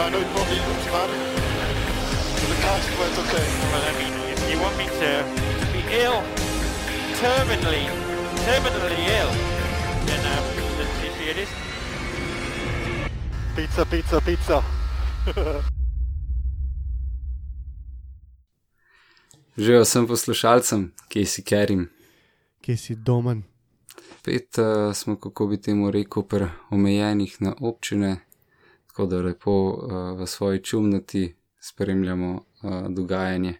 I know it won't be good, man. The car went okay. Well, I mean, if you want me to be ill, terminally, terminally ill, then um, let's see see it is. Pizza, pizza, pizza. Živijo vsem poslušalcem, ki si kerim. Kje si domen? Spet uh, smo, kako bi temu rekel, preomejenih na občine, tako da lepo uh, v svoji čumnati spremljamo uh, dogajanje.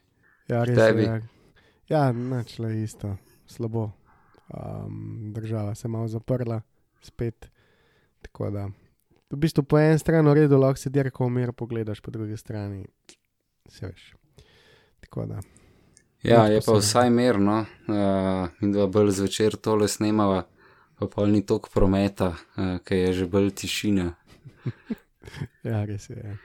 Ja, res Tebi? je. Ja, načelo je isto, slabo. Um, država se je malo zaprla, spet. Tako da, v bistvu po eni strani v redu, lahko se dirka umira, pogledaš, po drugi strani se veš. Tako da, Ja, je pa vsaj merno, uh, in da bolj zvečer tole snemava, pa pol ni toliko prometa, uh, ker je že bolj tišina. ja, res je. ja.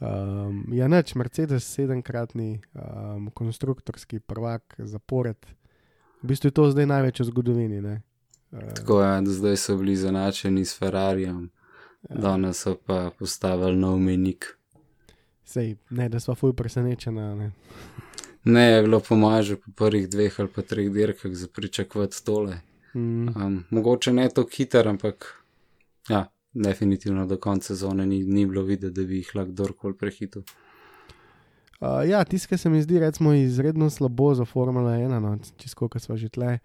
Um, ja, neč, Mercedes sedemkratni um, konstruktorski prvak zapored. V bistvu je to zdaj največ v zgodovini. ne. Uh, Tako je, do zdaj so bili zanačeni s Ferrarijem, danes so pa postavili nov menik. Sej, ne, da smo fuj presenečena. Ne. Ne, je bilo po že po prvih dveh ali pa treh dirkah za pričakovati tole. Mm, Um, mogoče ne tako hiter, ampak ja, definitivno do konca sezone ni, ni bilo videti, da bi jih lahko kdorkoli prehitil. Uh, ja, tiskaj se mi zdi, recimo, izredno slabo za Formula 1, no, čisto kot smo že tle.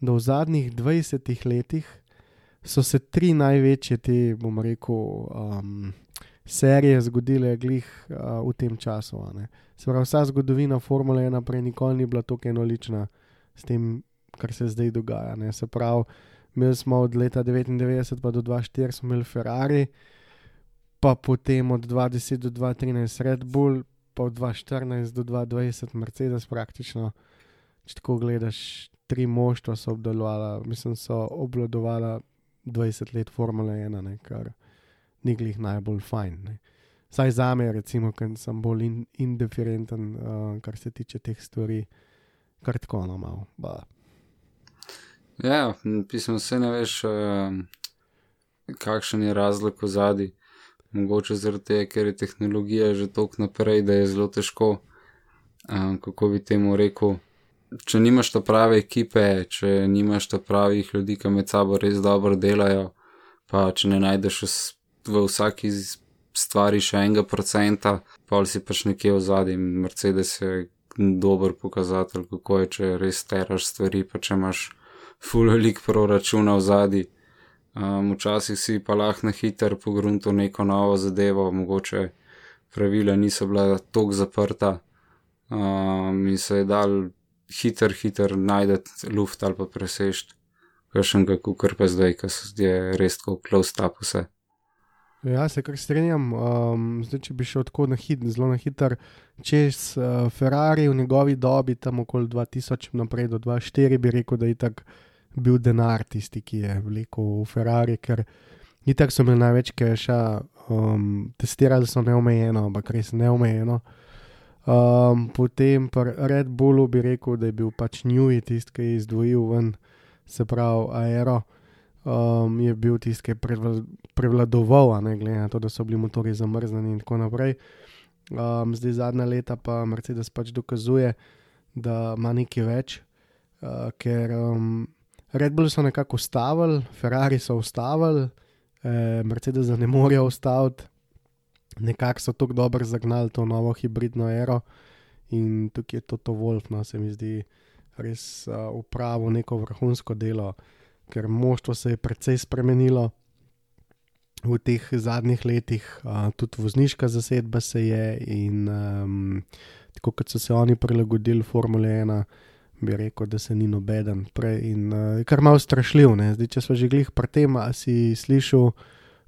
Da v zadnjih 20 letih so se tri največje te, bom rekel, um, serije zgodile glih uh, v tem času. Se pravi, vsa zgodovina Formule 1 prej nikoli ni bila tako enolična s tem, kar se zdaj dogaja. Ne. Se pravi, imeli smo od leta 99 pa do 2004 smo imeli Ferrari, pa potem od 2010 do 2013 Red Bull, pa od 2014 do 2020 Mercedes praktično. Če tako gledaš, tri moštva so obdelovala, mislim, so obvladovala 20 let Formule 1, ne, kar ni glih najbolj fajn. Ne. Saj za me, recimo, ker sem bolj in, indiferenten, uh, kar se tiče teh stvari, kar tako no malo. Ja, pismo se ne veš, um, kakšen je razlog v zadnji. Mogoče zaradi tega, ker je tehnologija že tako naprej, da je zelo težko, um, kako bi temu rekel. Če nimaš ta prave ekipe, če nimaš ta pravih ljudi, ki med sabo res dobro delajo, pa če ne najdeš v, vsaki stvari še enega procenta, pa si pač nekje v zadnji. Mercedes je dober pokazatelj, kako je, če res teraš stvari, pa če imaš full velik proračuna v zadnji. Um, včasih si pa lahko na hiter pogrunto neko novo zadevo, mogoče pravila niso bila tako zaprta um, in se je dal hiter, hiter najdete luft ali pa presežt. Kakšnega kukar pa zdaj, ki je res tako close up vse. Ja, se kar strinjam. Um, zdaj, če bi šel tako na hit, zelo na hiter, čez uh, Ferrari v njegovi dobi, tam okoli 2000 naprej do 2004, bi rekel, da je tak bil denar tisti, ki je vlekel v Ferrari, ker itak so imeli največ keša, um, testirali so neomejeno, ampak res neomejeno. Um, potem pa Red Bullu bi rekel, da je bil pač Newey tisti, ki je izdvojil ven, se pravi Aero. Um, je bil tisti, ki je prevla- prevladoval, ne glede na to, da so bili motori zamrznjeni in tako naprej. Um, zdaj zadnja leta pa Mercedes pač dokazuje, da ima nekaj več, uh, ker um, Red Bull so nekako ustavili, Ferrari so ustavili, eh, Mercedes ne morejo ustaviti, nekako so tako dobro zagnali to novo hibridno ero in tukaj je Toto Wolf, no se mi zdi res uh, upravo neko vrhunsko delo, ker moštvo se je precej spremenilo. V teh zadnjih letih, uh, tudi vozniška zasedba se je, in um, tako kot so se oni prilagodili Formule 1, bi rekel, da se ni nobeden prej. In uh, kar malo strašljiv. ne. Zdaj, če smo že glih pri tem, a si slišal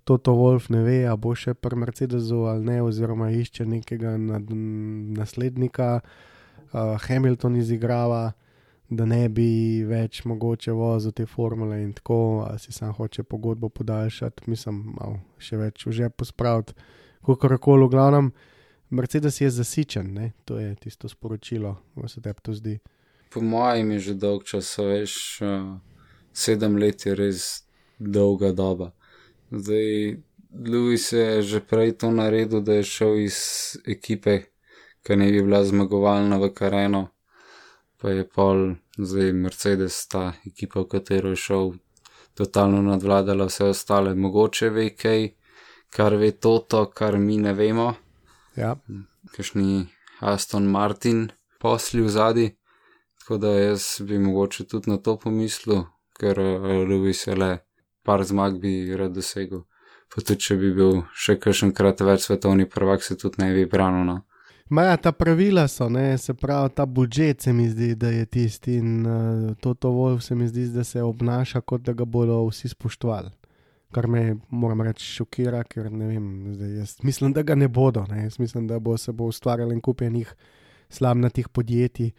Toto Wolf ne ve, a bo še pri Mercedesu ali ne, oziroma išče nekega nad, naslednika. Uh, Hamilton izigrava, da ne bi več mogoče vozil te formule in tako, a si sam hoče pogodbo podaljšati, mislim, malo še več v žep pospraviti. Kakorkoli, v glavnem, Mercedes je zasičen, ne? to je tisto sporočilo, kako se tebi to zdi. Po mojem je že dolg čas, veš, uh, sedem let je res dolga doba. Zdaj, Lewis je že prej to naredil, da je šel iz ekipe, ki ne bi bila zmagovalna v Kareno, pa je pol, zdaj Mercedes, ta ekipa, v katero je šel, totalno nadvladala vse ostale. Mogoče ve kaj, kar ve Toto, kar mi ne vemo, Ja, kakšni Aston Martin posli v zadnji. Tako da jaz bi mogoče tudi na to pomislil, ker uh, Lewis je le par zmag bi rad dosegel. Pa tudi, če bi bil še kakšenkrat več svetovni prvak, se tudi ne bi branil. No. Maja, ta pravila so, ne, se pravi, ta budžet se mi zdi, da je tisti in uh, Toto Wolf se mi zdi, da se obnaša, kot da ga bodo vsi spoštovali. Kar me, moram reči, šokira, ker ne vem, jaz mislim, da ga ne bodo. Ne. Jaz mislim, da bo se bo ustvarjalo en kup enih slamnatih podjetij,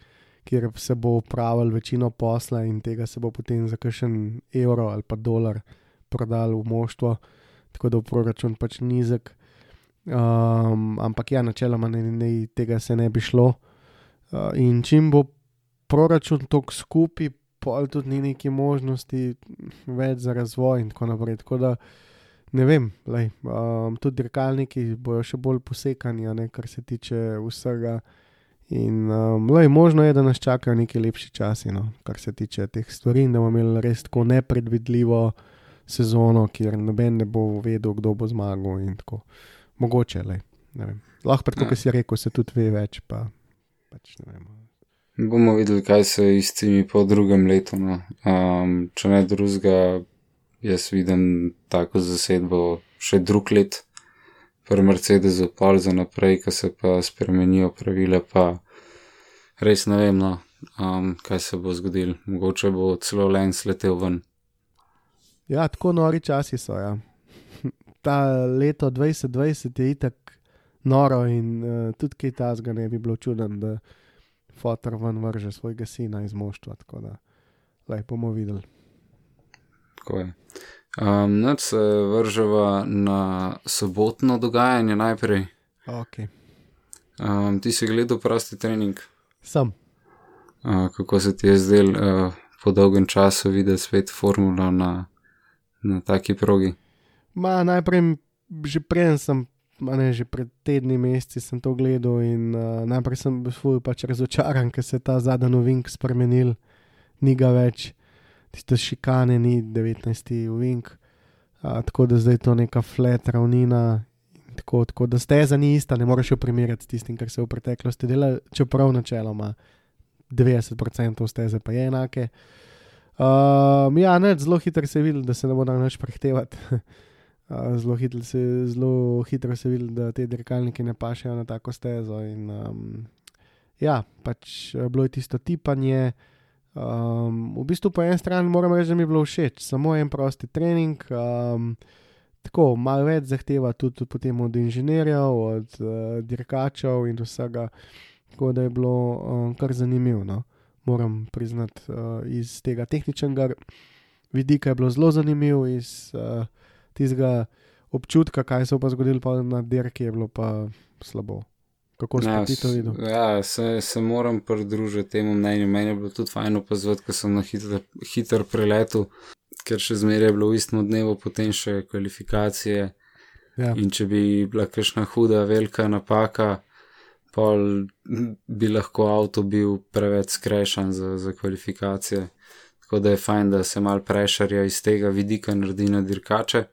kjer se bo upravljal večino posla in tega se bo potem za kakšen evro ali pa dolar prodal v moštvo, tako da bo proračun pač nizek. Um, ampak ja, načeloma ne, ne, tega se ne bi šlo. Uh, in čim bo proračun tok skupaj, pol tudi ni neki možnosti več za razvoj in tako naprej. Tako da ne vem, lej, um, tudi dirkalniki bojo še bolj posekani, ne, kar se tiče vsega. In um, lej, možno je, da nas čakajo neki lepši časi, no, kar se tiče teh stvari, in da bomo imeli res tako nepredvidljivo sezono, kjer noben ne bo vedel, kdo bo zmagal. Mogoče, vem. Lahko pa Ja. kot si rekel, se tudi ve več, pa pač ne. Bomo videli, kaj se iscimi po drugem letu. No. Um, če ne drugega, jaz vidim tako zasedbo še drug let, pri Mercedesu, pol za naprej, ko se pa spremenijo pravile, pa res ne vem, no, um, kaj se bo zgodilo. Mogoče bo celo Lens letel ven. Ja, tako nori časi so. Ja. Ta leto 2020 je itak noro in uh, tudi kaj tasga ne bi bilo čuden, da fotor ven vrže svojega sina iz moštva. Tako da, lej, bomo videli. Tako je. Um, Noč se vrževa na sobotno dogajanje najprej. Okay. Um, ti si gledal prosti trening. Sem. Uh, kako se ti je zdel uh, po dolgem času videti spet formulo na, na taki progi? Ma, najprej, že prej sem, ne, že pred tedni, meseci sem to gledal in uh, najprej sem bil svoj pač razočaran, ker se je ta zadnji novink spremenil, ni ga več, tiste šikane, ni 19. uvink, tako da zdaj je to neka flat ravnina. Tako, tako da steza ni ista, ne moreš jo primerjati s tistim, kar se je v preteklosti delalo, čeprav načeloma 90% steze pa je enake. Um, ja, ne, zelo hitro se je videl, da se ne bo dal več prehtevati. Zelo hitro se, zelo hitro se vidi, da te dirkalniki ne pašejo na tako stezo. In, um, ja, pač eh, bilo je tisto tipanje. Um, v bistvu po eni strani moram reči, da mi je bilo všeč, samo en prosti trening. Um, tako, malo več zahteva tudi potem od inženirjev, od uh, dirkačev in vsega. Tako da je bilo um, kar zanimivo. No? Moram priznati, uh, iz tega tehničnega vidika je bilo zelo zanimivo, iz uh, tistega občutka, kaj se bo pa zgodilo pa na dirki, je bilo pa slabo. Kako si ti to videl? ja, se, se moram pridružiti temu mnenju. Meni je bilo tudi fajn opazovati, ker sem na hiter, hiter preletu, ker še zmeraj je bilo v istem dnevu, potem še kvalifikacije. Ja. In če bi bila kakšna huda, velika napaka, pol bi lahko avto bil preveč skrešen za, za kvalifikacije. Tako da je fajn, da se mal prešarja iz tega vidika naredi na dirkače.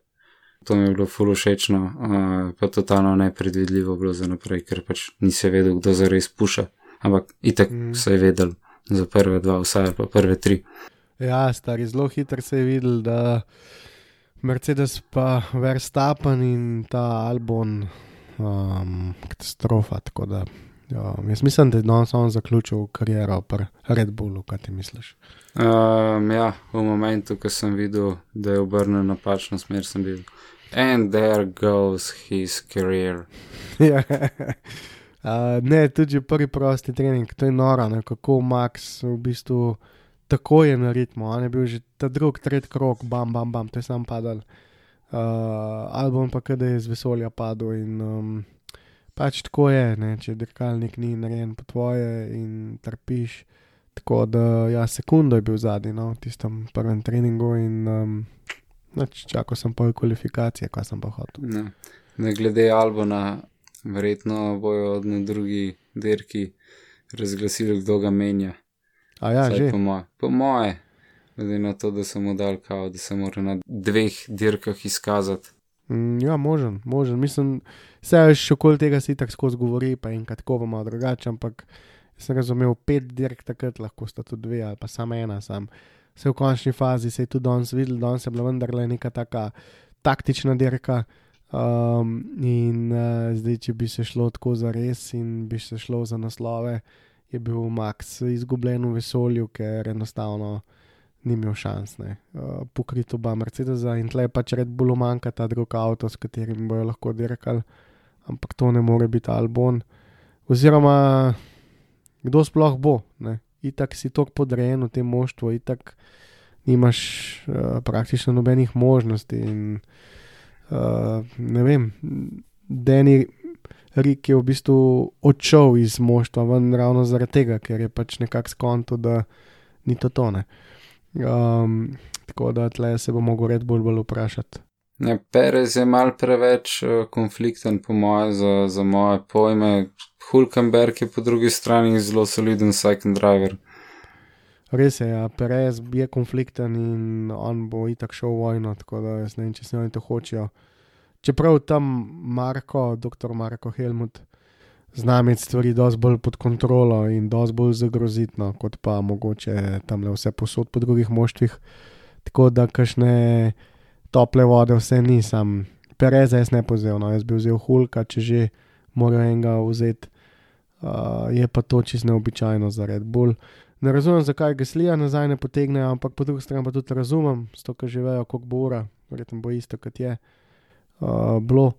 To mi je bilo ful všečno, uh, pa totalno nepredvidljivo bilo za naprej, ker pač nisi vedel, kdo zares puša. Ampak itek Mm. se je vedel za prve dva, vsaj pa prve tri. Ja, stari, zelo hitro se je videl, da Mercedes pa Verstappen in ta Albon um, katastrofa. Tako da um, jaz mislim, da je danes on zaključil kariero pri Red Bullu, kaj ti misliš? Um, ja, v momentu, ko sem videl, da je obrnil napačno smer, sem bil And there goes his career. Ja. Uh, ne, tudi prvi prosti trening, to je noro, ne, kako Max v bistvu tako je na ritmu. On je bil že ta drugi, tretji krok, bam, bam, bam, to je sam padal. Uh, album pa kada je z vesolja padel in um, pač tako je, ne, če dirkalnik ni narejen po tvoje in trpiš. Tako da, ja, sekundo je bil zadnji, no, v tistem prvem treningu in um, Nač, čakal sem pol kvalifikacije, kaj sem pa hotel. Ne, ne glede albuma, verjetno bojo na drugi dirki razglasili, kdo ga menja. A ja, Vsaj že. Po moje, po moje, glede na to, da sem mu dal kao, da se mora na dveh dirkah izkazati. Mm, ja, možen, možen. Mislim, vse še okoli tega si tako skozi govori, pa enkrat tako bomo drugače, ampak sem razumel, pet dirk takrat lahko sta tudi dve ali pa samo ena. Sam. Vse v končni fazi se je tudi danes videl, danes je bila vendarle neka taka taktična dirka. Um, in uh, zdaj, če bi se šlo tako za res in bi se šlo za naslove, je bil Max izgubljen v vesolju, ker enostavno ni imel šans. ne. Uh, pokrit oba Mercedesa in tle pač red bolj manjka ta drug avto, s katerim bojo lahko dirkali, ampak to ne more biti Albon. Oziroma, kdo sploh bo, ne? Itak si tok podrejen v tem moštvu, itak nimaš uh, praktično nobenih možnosti. In, uh, ne vem, Deni Rik je v bistvu odšel iz moštva ven ravno zaradi tega, ker je pač nekako skonto, da ni to tone. Um, tako da tle se bo mogel red bolj, bolj vprašati. Ne, Perez je mal preveč uh, konflikten, po moje, za, za moje pojme. Hulkenberg je po drugi strani zelo soliden second driver. Res je, ja, Perez je konflikten in on bo itak šel v vojno, tako da jaz ne vem, če se oni to hočejo. Čeprav tam Marko, doktor Marko Helmut, zna imeti stvari dosti bolj pod kontrolo in dosti bolj zagrozitno, kot pa mogoče tam le vse posod po drugih moštvih. Tako da kašne tople vode vse nisem. Pereza jaz ne pozel, no, jaz bi vzel Hulka, če že morajo enega vzeti. Uh, je pa to čisto neobičajno za Red Bull. Ne razumem, zakaj ga slija nazaj ne potegnejo, ampak po drugi strani pa tudi razumem, zato ker že vejo, koliko bo ura, verjetno bo isto, kot je uh, bilo.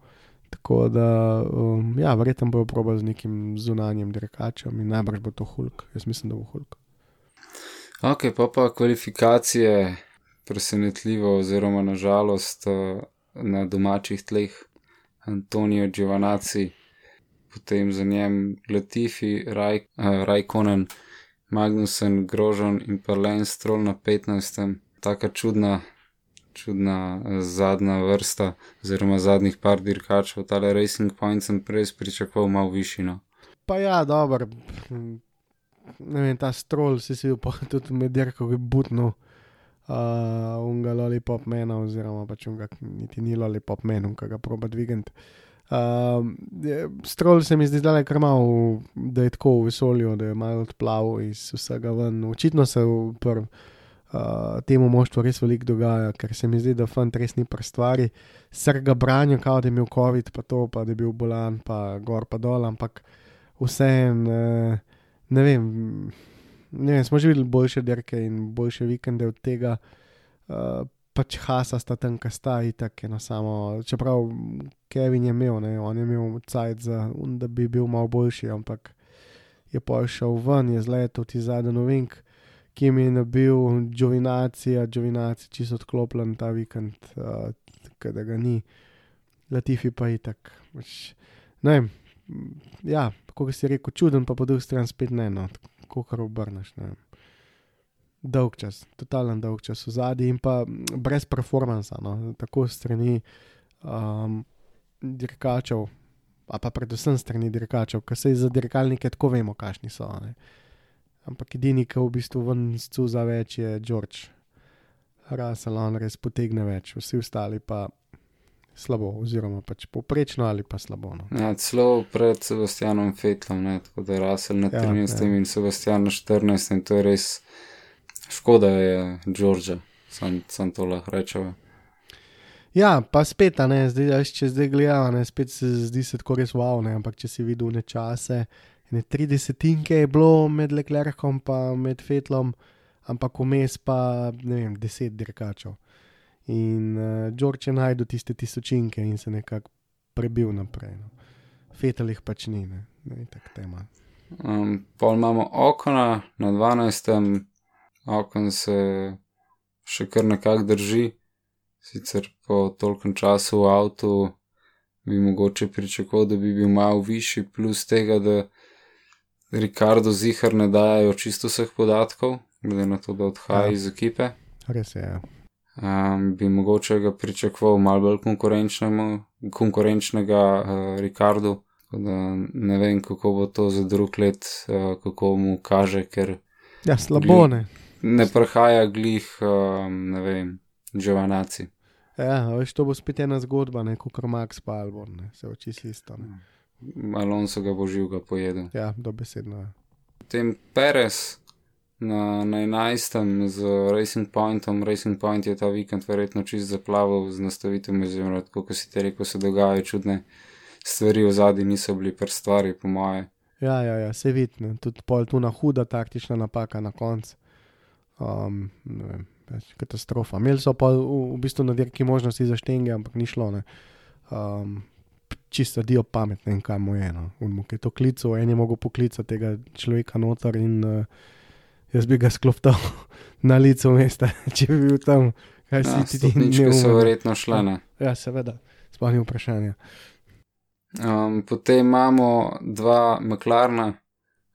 Tako da, um, ja, verjetno bojo probali z nekim zunanjim dirkačem in najbrž bo to Hulk. Jaz mislim, da bo Hulk. Ok, pa pa kvalifikacije, presenetljivo, oziroma nažalost uh, na domačih tleh, Antonijo Giovanazzi, potem za njem Latifi, Raj, uh, Rajkonen, Magnusen, Grožon in pa Lance Stroll na 15. Taka čudna, čudna eh, zadnja vrsta, oziroma zadnjih par dirkačev, tale Racing Point sem prej pričakoval malo višino. Pa ja, dobro. Ne vem, ta strol si si pa tudi med dirko, je butno. Uh, unga lollipop mena, oziroma pač unga, niti ni lollipop mena, unga ga proba dvigant. Uh, strol se mi zdi zdaj kar malo, da je tako v vesolju, da je malo odplaval iz vsega ven. Očitno se v prv, uh, temu moštvu res veliko dogaja, ker se mi zdi, da fant res ni pri stvari. Sr ga branijo, kao da je imel COVID, pa to, pa da je bil bolan, pa gor pa dol, ampak vseeno, uh, ne. Ne vem, smo že videli boljše derke in boljše vikende od tega. Uh, pač Hasa sta tam, ki sta itak eno samo. Čeprav Kevin je imel, ne, on je imel cajt za, da bi bil malo boljši, ampak je pa šel ven, je zletel ti zadnji novink, ki mi je nabil Džovinacija, Džovinacija čisto odklopljen ta vikend, uh, da ga ni. Latifi pa itak. Pač, ne ja, kot si rekel, čuden, pa po drugi strani spet ne, no, kako kar obrneš. Ne Dolg čas, totalen dolg čas v zadnji in pa brez performansa, no, tako strani um, dirkačev, a pa predvsem strani dirkačev, ker se za dirkalnike tako vemo, kakšni so. Ne. Ampak edini, ki v bistvu ven scuza več, je George. Russell, on res potegne več, vsi ostali pa slabo, oziroma pač poprečno ali pa slabo. No. Ja, celo pred Sebastianom Fetlom, ne, tako da je Russell na Ja, 13. ja. in Sebastian na 14. in to je res škoda, je Georgia, sam, sam to lahko rečeva. Ja, pa spet, ne, zdaj, če zdaj gledamo, ne, spet se zdi se tako res wow, ne, ampak če si videl ne čase, ne 30 je bilo med Leclercom in med Fetlom, ampak vmes pa ne vem, 10 dirkačev. In uh, George je najdel tiste tisočinke in se nekako prebil naprej. No. Fetal jih pač ni, ne, ne tako tema. Um, pol imamo okna na 12. okn se še kar nekako drži, sicer po tolkem času v avtu bi mogoče pričakoval, da bi bil malo višji, plus tega, da Ricardo zihar ne dajo čisto vseh podatkov, glede na to, da odhaja Ja. iz ekipe. Res je. ja. Um, bi mogoče ga pričakoval malo bolj konkurenčnega uh, Ricardu. Tako da ne vem, kako bo to za drug let, uh, kako mu kaže, ker Ja, slabo ne. Ne prihaja glih, um, ne vem, Giovanaci. Ja, veš, to bo spet ena zgodba, ne kot Max pa Albon, ne. se oči isto. Ne. Alonso ga bo živega pojedel. Ja, dobesedno. ja. Potem Perez na, na 11. z Racing Pointom. Racing Point je ta vikend verjetno čist zaplaval z nastavitvijo, oziroma tako, kot si ti rekel, se dogajajo čudne stvari v zadnji, niso bili prstvari, po moje. Ja, ja, ja se vidi, tudi pol tu na huda taktična napaka na koncu. Um, ne vem, katastrofa. Imeli so pa v, v bistvu na dirki možnosti za štenge, ampak ni šlo. ne. Um, čisto dio pametne in kaj mu je. No. On mu je to klical, en je mogel poklicati tega človeka noter in uh, jaz bi ga sklopil na licu mesta, če bi bil tam. Kaj Ja, si ti ti stopničke so neumen? verjetno šle. Ne? Ja, seveda, sploh ni vprašanja. Um, potem imamo dva McLarna,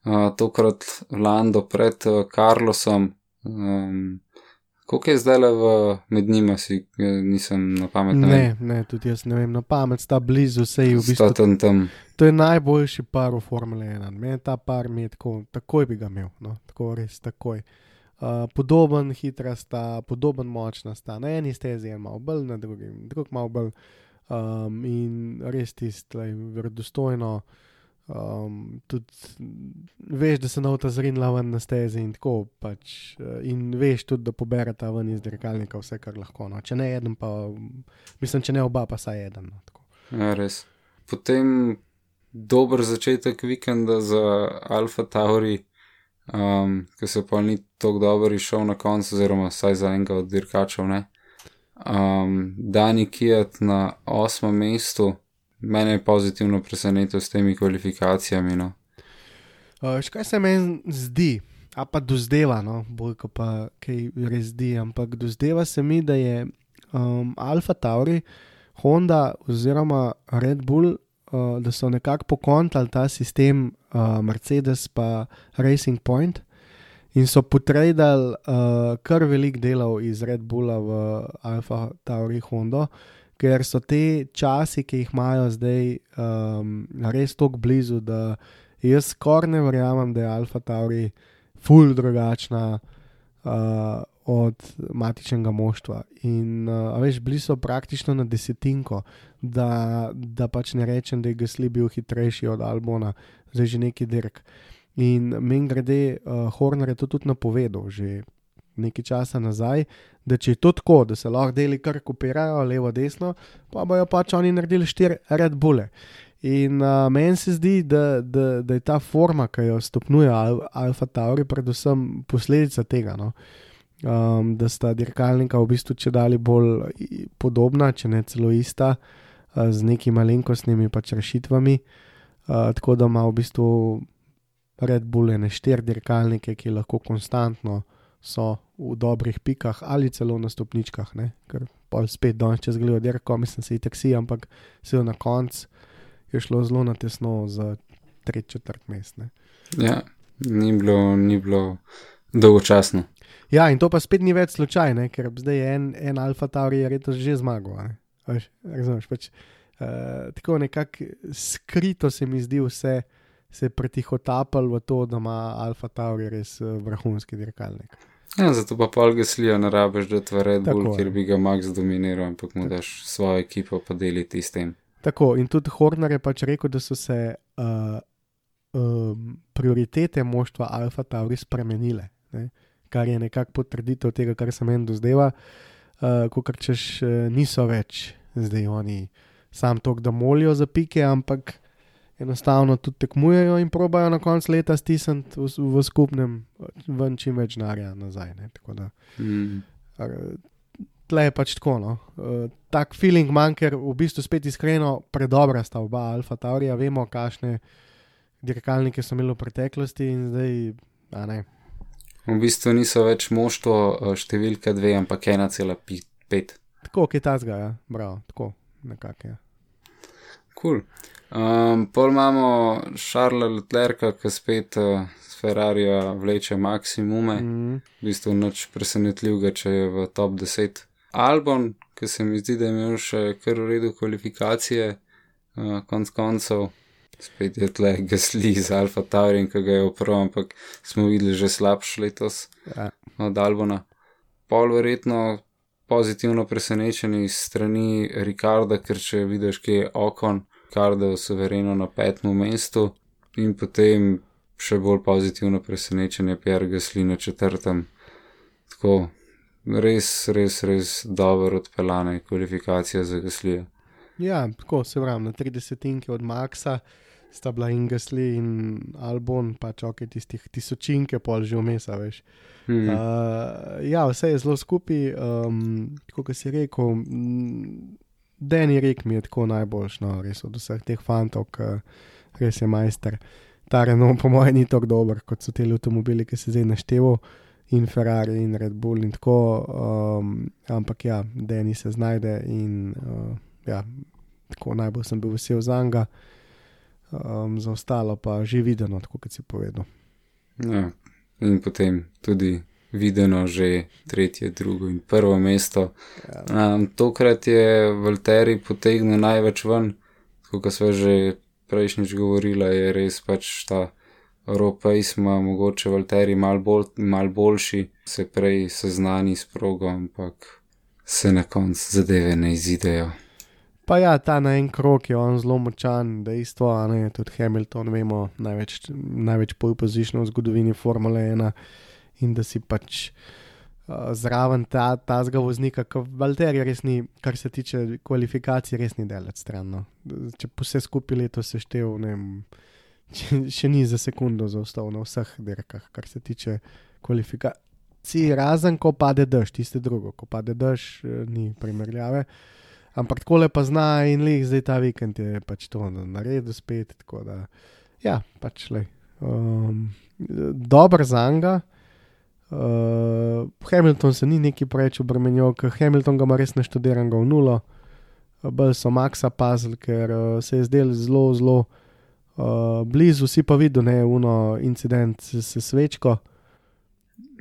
uh, tokrat Lando pred uh, Carlosom. Um, Koliko je zdaj le med njima, si eh, nisem na pamet ne. Ne, ne, tudi jaz ne vem, na pamet sta blizu, sej v bistvu tam tam. To je najboljši par v Formule 1. Meni ta par mi je tako, takoj bi ga imel, no, tako res takoj. Uh, podoben, hitra sta, podoben, močna sta. Na eni stezi je malo bolj, na drugi, drug malo bolj. Um, in res tisto, verodostojno. Um, tudi veš, da se nauta zrinila ven na stezi in tako pač. uh, In veš tudi, da poberata ven iz dirkalnika vse, kar lahko. No. Če ne eden, pa mislim, če ne oba, pa saj eden. No. Ja, res. Potem dober začetek vikenda za Alfa Tauri, um, ki se pa ni tako dobro izšel na koncu, oziroma vsaj za enega od dirkačev. Um, Dani Kijat na osmem mestu, mene je pozitivno presenetil s temi kvalifikacijami. No. Uh, kaj se meni zdi, a pa dozdeva, no, bolj kot pa kaj res zdi, ampak dozdeva se mi, da je um, Alfa Tauri, Honda oziroma Red Bull, uh, da so nekako pokontali ta sistem uh, Mercedes pa Racing Point in so potredali uh, kar velik delov iz Red Bulla v Alfa Tauri Hondo. Ker so te časi, ki jih imajo zdaj, um, res tako blizu, da Jaz skoraj ne verjamem, da je Alfa Tauri ful drugačna uh, od matičnega moštva. In uh, veš, bili so praktično na desetinko, da, da pač ne rečem, da je Gasli bil hitrejši od Albona, zdaj že neki dirk. In meni grede, uh, Horner je to tudi napovedal že nekaj časa nazaj, da če je to tako, da se lahko deli kar kopirajo, levo, desno, pa bojo pač oni naredili štiri Red Bulle. In uh, meni se zdi, da, da, da je ta forma, ki jo stopnjuje Al Alfa Tauri, predvsem posledica tega. No? Um, da sta dirkalnika v bistvu če dalje bolj podobna, če ne celo ista, uh, z nekimi malenkostnimi pač rešitvami. Uh, tako da ima v bistvu Red Bull ene štiri dirkalnike, ki lahko konstantno so v dobrih pikah ali celo na stopničkah, ne? ker pol spet danes čez gledo dirko, mislim, se je taksi, ampak se je na koncu je šlo zelo na tesno za tretji četrt mest. ne. Ja, ni bilo, ni bilo dolgočasno. Ja, in to pa spet ni več slučaj, ne? ker zdaj je en, en Alfa Tauri je letos že zmagal. veš, Razumeš, pač, uh, tako nekako skrito se mi zdi vse. Se je pretihotapal v to, da ima Alfa Tauri res eh, vrhunski dirkalnik. Ja, zato pa pol Gaslija ne rabiš, da tvore Red Tako Bull, je. kjer bi ga Max dominiral, ampak mu daš svojo ekipo pa deliti s tem. Tako, in tudi Horner je pač rekel, da so se uh, um, prioritete moštva Alfa Tauri spremenile, ne? kar je nekako potrditev tega, kar se meni dozdeva, uh, kot češ uh, niso več zdaj oni sam tok, da molijo za pike, ampak enostavno tudi tekmujejo in probajo na koncu leta stisniti v, v skupnem ven čim več denarja nazaj. Ne? Tako da Mm. tle je pač tako. No. Uh, tak feeling manj, ker v bistvu spet iskreno predobra sta oba Alfa Taurija, vemo, kakšne dirkalnike so imeli v preteklosti in zdaj, a ne. V bistvu niso več moštvo eh, številka 2, ampak 1,5. Tako, ki ta zga, ja, bravo, tako, nekako. Ja. Cool. Um, pol imamo Šarla Leclerca, ki spet uh, s Ferrarijo vleče maksimume. Mm. V bistvu nič presenetljivega, če je v top 10. Albon, ki se mi zdi, da je imel še kar v redu kvalifikacije, uh, konc koncev. Spet je tle gasli z Alfa Taurin, ki ga je oprl, ampak smo videli že slabš letos Ja. od Albona. Pol verjetno pozitivno presenečeni strani Rikarda, ker če vidiš, kje je okon, Rikardo suvereno na petem mestu in potem še bolj pozitivno presenečenje Pierre Gasly na četrtem. Tako res, res, res dobro odpeljane kvalifikacije za Gaslija. Ja, tako se pravi, na 30 od Maxa sta bila in Gasly in Albon, pač ok, tistih tisočinke pol že vmes, a veš. Hmm. Uh, ja, vse je zelo skupaj, um, kot si rekel. mm, Deni rek mi je tako najboljš, no, res od vseh teh fantov, ki res je majster. Ta Renault, po mojem, ni tako dober kot so ti avtomobili, ki se zdaj naštevajo, in Ferrari in Red Bull in tako. Um, ampak ja, Deni se znajde in uh, ja, tako najbolj sem bil vesel za njega, um, za ostalo pa že videno, tako kot si povedal. Ja, in potem tudi videno že tretje, drugo in prvo mesto. Um, tokrat je Valtteri potegnil največ ven, kot smo že prejšnjič govorili, je res pač ta Europejs ima mogoče Valtteri mal, bolj, mal boljši, se prej seznani s progo, ampak se na koncu zadeve ne izidejo. Pa ja, ta na en krok je on zelo močan, dejstvo, a ne tudi Hamilton, vemo, največ, največ pole position v zgodovini Formule 1 in da si pač uh, zraven ta, ta zga voznika, kot Valter je res ni, kar se tiče kvalifikacij, res ni delati stran. No. Če po vse skupaj leto seštev, ne vem, če, še ni za sekundo zaostal na vseh dirkah, kar se tiče kvalifikacij, razen ko pade dež, tiste drugo, ko pade dež, eh, ni primerjave. Ampak tako lepa zna in leh, zdaj ta vikend je pač to na na redu spet. Tako da, ja, pač le. Um, Dober za njega. Uh, Hamilton se ni neki preveč obremenil, ker Hamilton ga ima res naštudiran v nulo. Bolj so Maxa pazili, ker uh, se je zdel zelo, zelo uh, blizu, si pa videl, ne, uno incident s, s svečko.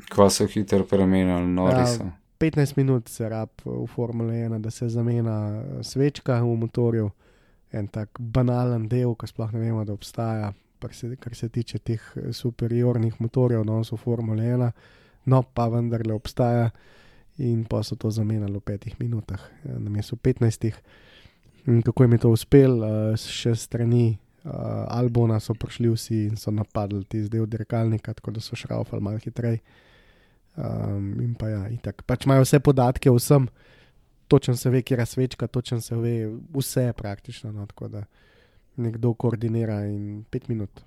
Kva so hitro premenili, nori Ja. so. 15 minut se rab v Formule 1, da se zamena svečka v motorju, en tak banalen del, ki sploh ne vemo, da obstaja, kar se, kar se tiče teh superiornih motorjev, danes v Formule 1, no pa vendarle obstaja in pa so to zamenjali v petih minutah, eh, namesto 15. In kako jim je to uspelo, uh, še strani uh, Albona so prišli vsi in so napadli ti zdaj od dirkalnika, tako da so šraufali malo hitreje. Um, in pa ja, itak. Pač imajo vse podatke o vsem, točno se ve, kje je svečka, točno se ve, vse praktično. No, tako da nekdo koordinira in pet minut.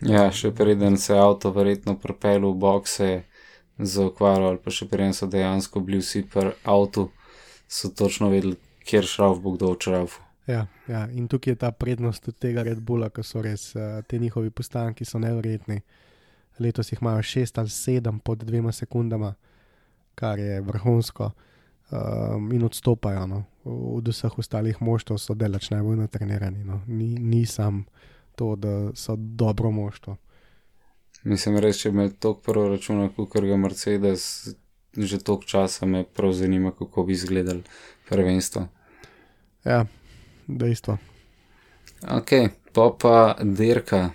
Ja, še preden se je avto verjetno propel v bokse za okvaro, ali pa še preden so dejansko bili vsi pri avtu, so točno vedeli, kjer šrauf bo kdo očrav. Ja, ja, in tukaj je ta prednost od tega Red Bulla, ki so res uh, ti njihovi postanki so nevrjetni. Letos jih imajo šest ali sedem pod dvema sekundama, kar je vrhunsko. Um, in odstopajo no. od vseh ostalih moštv, so delač najbolj natrenirani. No. Ni, ni sam to, da so dobro moštvo. Mislim, res, če me toliko proračuna, kot ga Mercedes, že toliko časa me prav zanima, kako bi izgledal prvenstvo. Ja, dejstvo. Ok, pa pa dirka.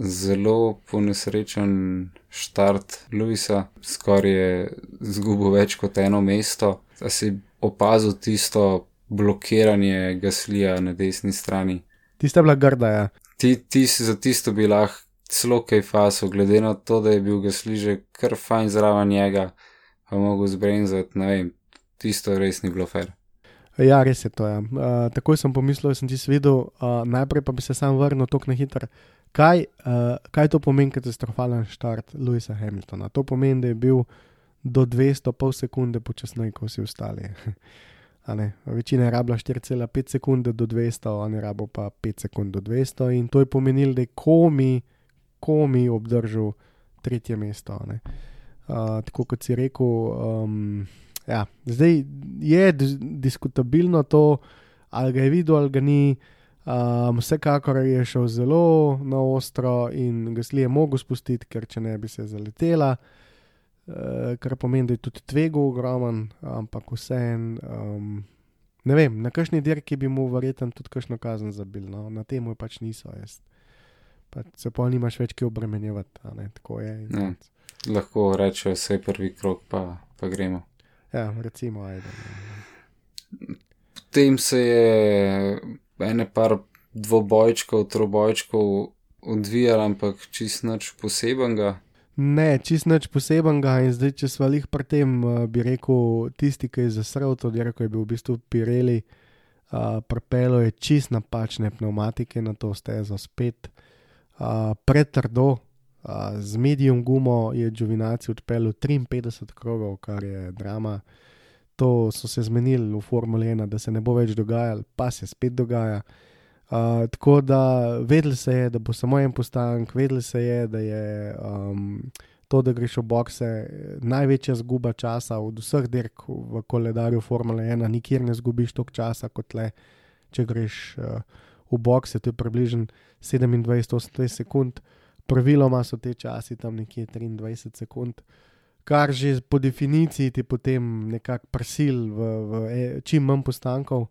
Zelo ponesrečen štart Luisa, skoraj je zgubil več kot eno mesto. Da si opazil tisto blokiranje gaslija na desni strani. Tista je bila grda, ja. Ti, ti si za tisto bi lahko celo kaj faso, glede na to, da je bil gasli že kar fajn zraven njega, pa mogel zbrenzati, ne vem, tisto res ni bilo fair. Ja, res je to. Ja. Uh, takoj sem pomislil, da sem ti svedel, uh, najprej pa bi se sam vrnil tako na hitro. Kaj, uh, kaj to pomeni katastrofalen štart Louisa Hamiltona? To pomeni, da je bil do 200, pol sekunde počasneje, kot vsi ostali. Večina je rabila 4,5 sekunde do 200, on je rabil pa 5 sekund do 200, in to je pomenilo, da je komi, komi obdržal tretje mesto. ne. Uh, tako kot si rekel, um, ja, zdaj je dis- diskutabilno to, ali ga je videl ali ga ni. Um, vsekakor je šel zelo na ostro in Gasli je mogel spustiti, ker če ne bi se zaletela, uh, kar pomeni, da je tudi tvego ogromen, ampak vseeno. Um, ne vem, na kakšni dirki bi mu verjetno tudi kakšno kazen zabil, no? na tem pač niso. Jaz. Pa se pa nimaš več ki obremenjevati, tako je. Ja. Lahko rečejo, vse prvi krok, pa, pa gremo. Ja, recimo, ajde. Potem se je ene par dvobojčkov, trobojčkov odvijalo, ampak čist nič posebenega. Ne, čist nič posebenega in zdaj, če smo jih pri tem, uh, bi rekel, tisti, ki je zasrl to dirko, je bil v bistvu Pirelli, uh, prepelo je čist napačne pneumatike na to stezo spet, uh, pretrdo, uh, z medium gumo je Džovinaci odpeljal 53 krogov, kar je drama. To so se zmenili v Formuli 1, da se ne bo več dogajalo, pa se spet dogaja. Uh, tako da vedeli se je, da bo samo en postanek, vedeli se je, da je um, to, da greš v bokse, največja zguba časa od vseh dirk v koledarju Formule 1. Nikjer ne zgubiš toliko časa kot le, če greš uh, v bokse, to je približno 27-28 sekund, praviloma so te časi tam nekje 23 sekund. Kar že po definiciji ti potem nekako prisil v, v e, čim manj postankov,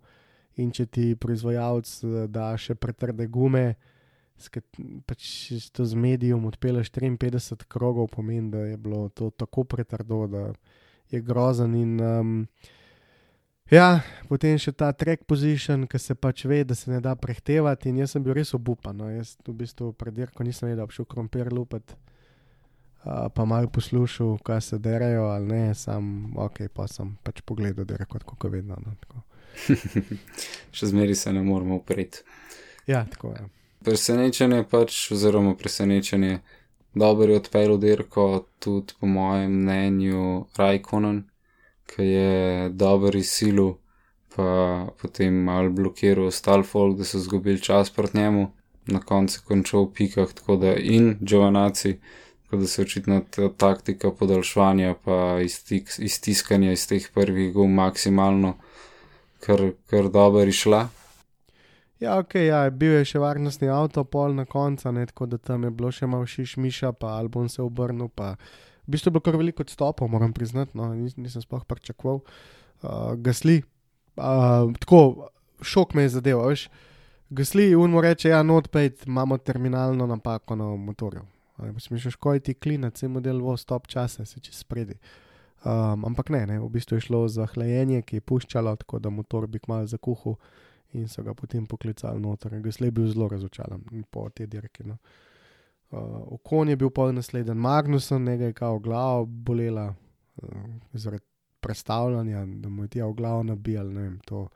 in če ti proizvajalec eh, da še pretrde gume, pač s to z medijom odpeleš 53 krogov, pomeni, da je bilo to tako pretrdo, da je grozen. In, um, ja, potem še ta track position, ki se pač ve, da se ne da prehtevati. In jaz sem bil res obupan. No. Jaz v bistvu predirko nisem vedel, šel krompir lupet. Uh, pa malo poslušal, kaj se derajo ali ne, sam ok, pa sem pač pogledal, da je kot vedno. No. Še zmeri se ne moramo upreti. Ja, tako je. Presenečenje pač, oziroma presenečenje, dobro je odpeljal dirko, tudi po mojem mnenju Rajkonen, ki je dober izsilu, pa potem mal blokiral ostal folk, da so izgubili čas proti njemu, na koncu je končal v pikah, tako da in Giovanaci, tako da se očitno ta taktika podaljševanja pa iztik, iztiskanja iz teh prvih gum maksimalno, kar, kar dobro išla. Ja, ok, ja, bil je še varnostni avto, pol na koncu, tako da tam je bilo še malo šiš miša, pa album se obrnil. Pa. V bistvu je bilo kar veliko odstopov, moram priznati, no, nis, nisem sploh pričakoval. Uh, gasli, uh, tako šok me je zadeval, veš. Gasli, unmo reče, ja, not pejt, imamo terminalno napako na motorju. Smišlješ, ko je ti klinac, vse model vo stop časa, se čez spredi. Um, ampak ne, ne, v bistvu je šlo za hlajenje, ki je puščalo, tako da motor bi kmalu zakuhal in so ga potem poklicali noter. Gasli je bil zelo razočaran po tej dirki. No. Uh, Okon je bil pol naslednji, Magnuson, nekaj je kao glava bolela uh, zaradi predstavljanja, da mu je ti v glavo nabijal, ne vem, to.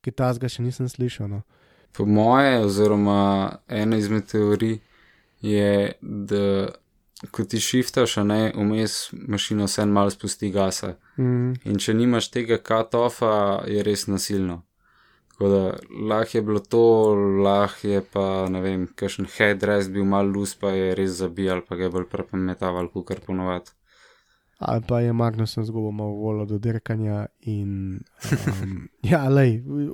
Kitajskega še nisem slišal. No. Po moje, oziroma ena izmed teorij je, da ko ti šiftaš, a ne vmes mašino vse malo spusti gasa. Mm, In če nimaš tega cut-offa, je res nasilno. Tako da lahko je bilo to, lahko je pa, ne vem, kakšen headrest bil mal lus, pa je res zabijal, pa ga je bolj prepametaval, kot kar ponovadi. ali pa je Magnuson zgubil malo voljo do dirkanja. In, um, ja, lej, v,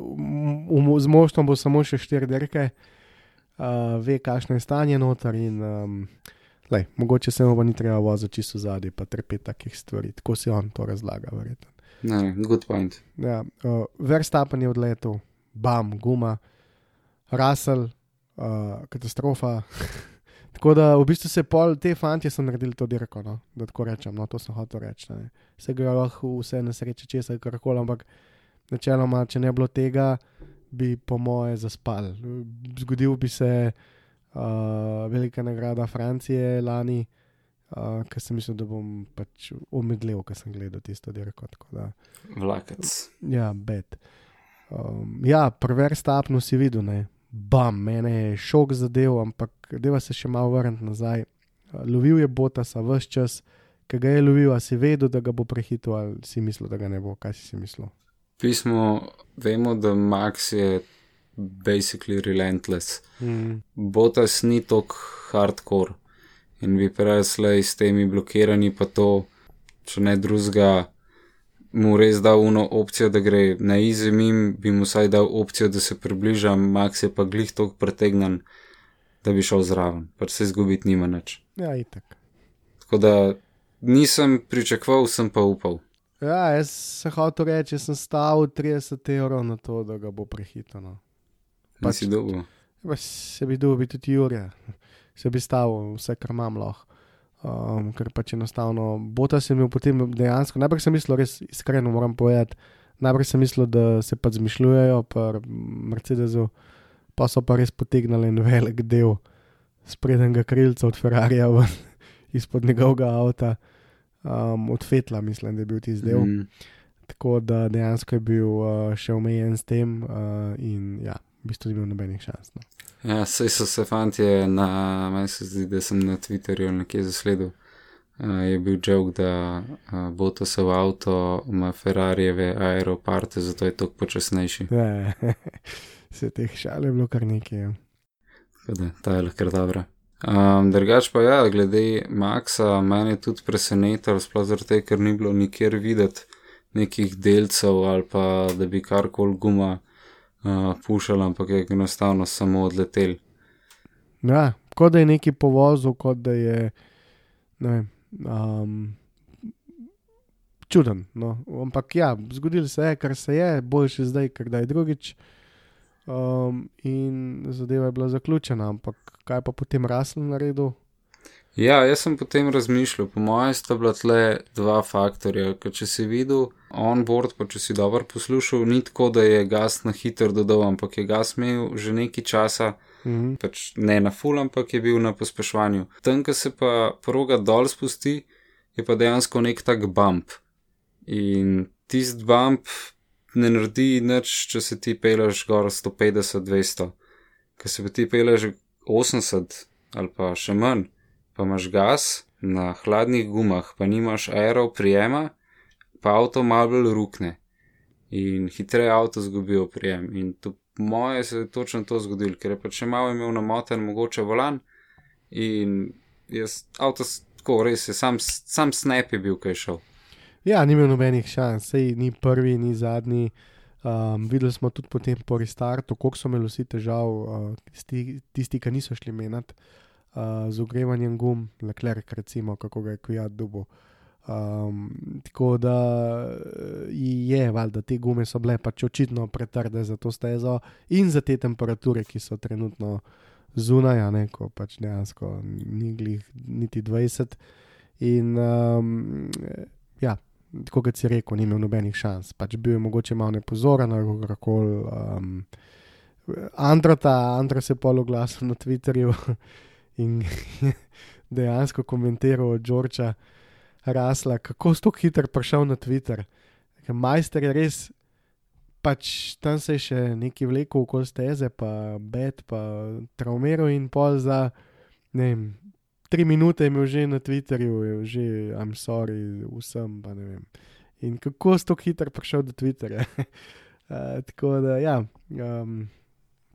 v, z moštvom bo samo še štiri dirke, uh, ve, kakšno je stanje noter. In, um, lej, mogoče se mu pa ni treba voziti čisto zadaj, pa trpeti takih stvari. Tako si on to razlaga, verjetno. Ne, good point. Ja, uh, Verstappen je odletel, bam, guma, Russell, uh, katastrofa. tako da v bistvu se pol, te fanti so naredili to dirko, no? da tako rečem, no to sem hotel reči. ne. Se ga lahko vse na sreče česa, karkoli, ampak načeloma, če ne bi bilo tega, bi po moje zaspal. Zgodil bi se uh, velika nagrada Francije lani. Uh, ker sem mislil, da bom pač omedlel, ker sem gledal tisto dirko. tako da. Vlakec. Ja, bed. Um, ja, prver stapno si videl, ne. Bam, mene je šok zadev, ampak deva se še malo vrniti nazaj. Lovil je Botasa vse čas, ki ga je lovil, a si vedel, da ga bo prehitil, ali si mislil, da ga ne bo, kaj si si mislil. Pismo, vemo, da Max je basically relentless. Mm. Botas ni tako hardcore in bi preslej s temi blokiranji, pa to, če ne drugega, mu res dal uno opcijo, da gre na izimim, bi mu vsaj dal opcijo, da se približa, Max je pa glih tako pretegnan, da bi šel zraven, pač se izgubiti nima nič. Ja, itak. Tako da nisem pričakoval, sem pa upal. Ja, jaz se hotel reči, jaz sem stavil 30 evrov na to, da ga bo prehitil. No. Pač- Nisi dolgo. Pa se bi dobil tudi Jurje, se bi stavil vse, kar imam lahko. Um, ker pač enostavno, bota sem imel potem dejansko, najprej sem mislil, res iskreno moram povedati, najprej sem mislil, da se pa zmišljujejo, pa Mercedesu, pa so pa res potegnili en velik del sprednjega krilca od Ferrarija izpod njegovega avta, um, od Fetla, mislim, da je bil tisti del. Mm. Tako da dejansko je bil uh, še omejen s tem uh, in ja, v bistvu ni imel nobenih šans. No. Ja, sej so se fanti na, meni se zdi, da sem na Twitterju ali nekje zasledil. Uh, je bil joke, da uh, bo to se v avto, ima Ferrarijeve aeroparte, zato je toliko počasnejši. Ja, se teh šal je bilo kar nekaj. ja. Tako da, ta je lahko dobra. Um, drugač pa ja, glede Maxa, mene je tudi presenetilo, sploh zato, ker ni bilo nikjer videti nekih delcev ali pa da bi karkoli guma uh, pušala, ampak je enostavno samo odletel. Ja, kot da je neki povozil, kot da je. Ne. Um, čuden. No. Ampak ja, zgodilo se je, kar se je, boljše zdaj, ker da je drugič. Um, in zadeva je bila zaključena, ampak kaj pa potem rasel na redu? Ja, jaz sem potem razmišljal, po mojem sta bila tle dva faktorja, ker če si videl onboard, pa če si dobro poslušal, ni tako, da je gas na hiter dodal, ampak je gas imel že nekaj časa, Mhm. pač ne na full, ampak je bil na pospeševanju. Tam, ko se pa proga dol spusti, je pa dejansko nek tak bump. In tisti bump ne naredi nič, če se ti peleš gor 150-200. Ker se pa ti peleš 80 ali pa še manj, pa imaš gas na hladnih gumah, pa nimaš aero prijema, pa avto malo bolj rukne. In hitreje avto zgubijo prijem. In to moje se je točno to zgodilo, ker je pač še malo imel namoten mogoče volan in jaz avto tako res je, sam, sam snap je bil, kaj šel. Ja, ni imel nobenih šans, sej ni prvi, ni zadnji. Um, videli smo tudi potem po restartu, koliko so imeli vsi težav, uh, tisti, tisti, ki niso šli menjati uh, z ogrevanjem gum, Leclerc, recimo, kako ga je Kujat dubo. Um, tako da eh, je, valjda, te gume so bile pač očitno pretrde za to stezo in za te temperature, ki so trenutno zunaj, a ne, ko pač dejansko ni glih niti 20. In um, ja, tako kot si rekel, ni imel nobenih šans. Pač bil je mogoče malo nepozoren kako. Um, Andrata, Andra se je pol oglasil na Twitterju in dejansko komentiral od Đorča Rasla, kako so tako hitro prišel na Twitter. Majster je res, pač tam se je še neki vlekel okoli steze, pa bed, pa traumiral in pol za, ne vem, tri minute je imel že na Twitterju, je že, I'm sorry, vsem, pa ne vem. In kako so tako hitro prišel do Twitterja. uh, tako da, ja, um,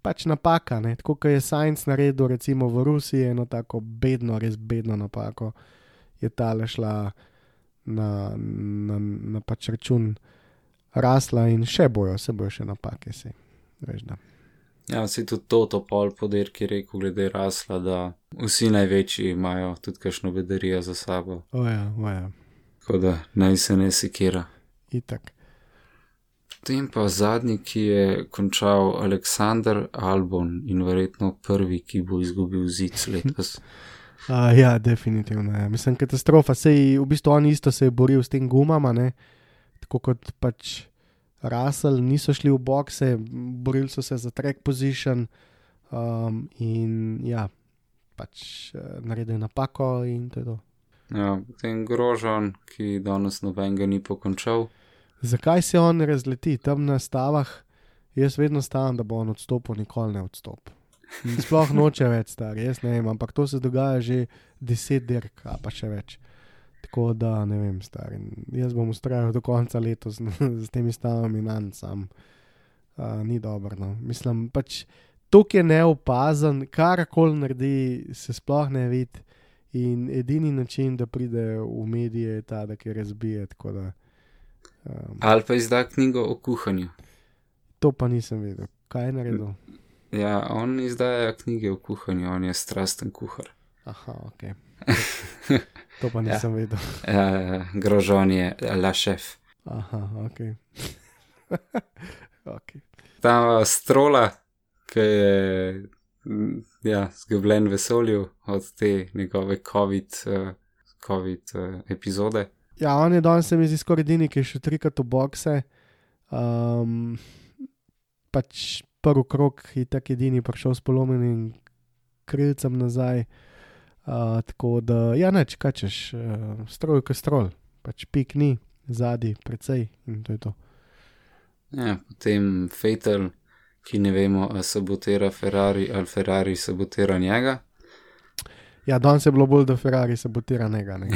pač napaka, ne? tako kot je Science naredil, recimo v Rusiji, eno tako bedno, res bedno napako, je tale šla na, na, na pač račun rasla in še bojo, se bojo še napake, se. Veš, da. Ja, si tudi to, to pol podirki rekel, glede rasla, da vsi največji imajo tudi kakšno bedarijo za sabo. Oja, oja, Tako da naj se ne sekira. itak. Potem pa zadnji, ki je končal Aleksandr Albon in verjetno prvi, ki bo izgubil zid letos. Uh, ja, definitivno. Ja. Mislim, katastrofa. Sej v bistvu on isto se je boril s tem gumama, ne? tako kot pač Russell, niso šli v bokse, borili so se za track position um, in ja, pač uh, naredil je napako in to je to. Ja, potem grožen, ki danes nobenega ni pokončal. Zakaj se on razleti tam na stavah? Jaz vedno stavim, da bo on odstopil, nikoli ne odstopil. In Sploh noče več star, jaz ne vem, ampak to se dogaja že deset dirk, a pa še več. Tako da ne vem, stari. Jaz bom ustrajal do konca letos z temi stavami na sam. Uh, ni dobro. No. Mislim, pač to je neopazen, karkoli naredi, se sploh ne vidi. In edini način, da pride v medije, je ta, da je razbije. tako Da, um, Ali pa izda knjigo o kuhanju. to pa nisem vedel. Kaj je naredil? Ja, on izdaja knjige o kuhanju, on je strasten kuhar. Aha, ok. To pa nisem vedel. Uh, grožon je la šef. Aha, ok. okay. Ta strola, ki je mm, ja, zgubljen v vesolju od te njegove COVID, uh, COVID uh, epizode. Ja, on je danes, mi zdi, skoraj edini, ki je še trikrat v bokse. Um, pač prvi krok je tak edini prišel s polomljenim krilcem nazaj. Uh, tako da, ja, neč, kaj češ, uh, stroj, kot stroj, pač pik ni, zadnji, precej in to je to. Ja, potem Fatal, ki ne vemo, ali sabotira Ferrari ali Ferrari sabotira njega. Ja, danes je bilo bolj, da Ferrari sabotira njega. Ne,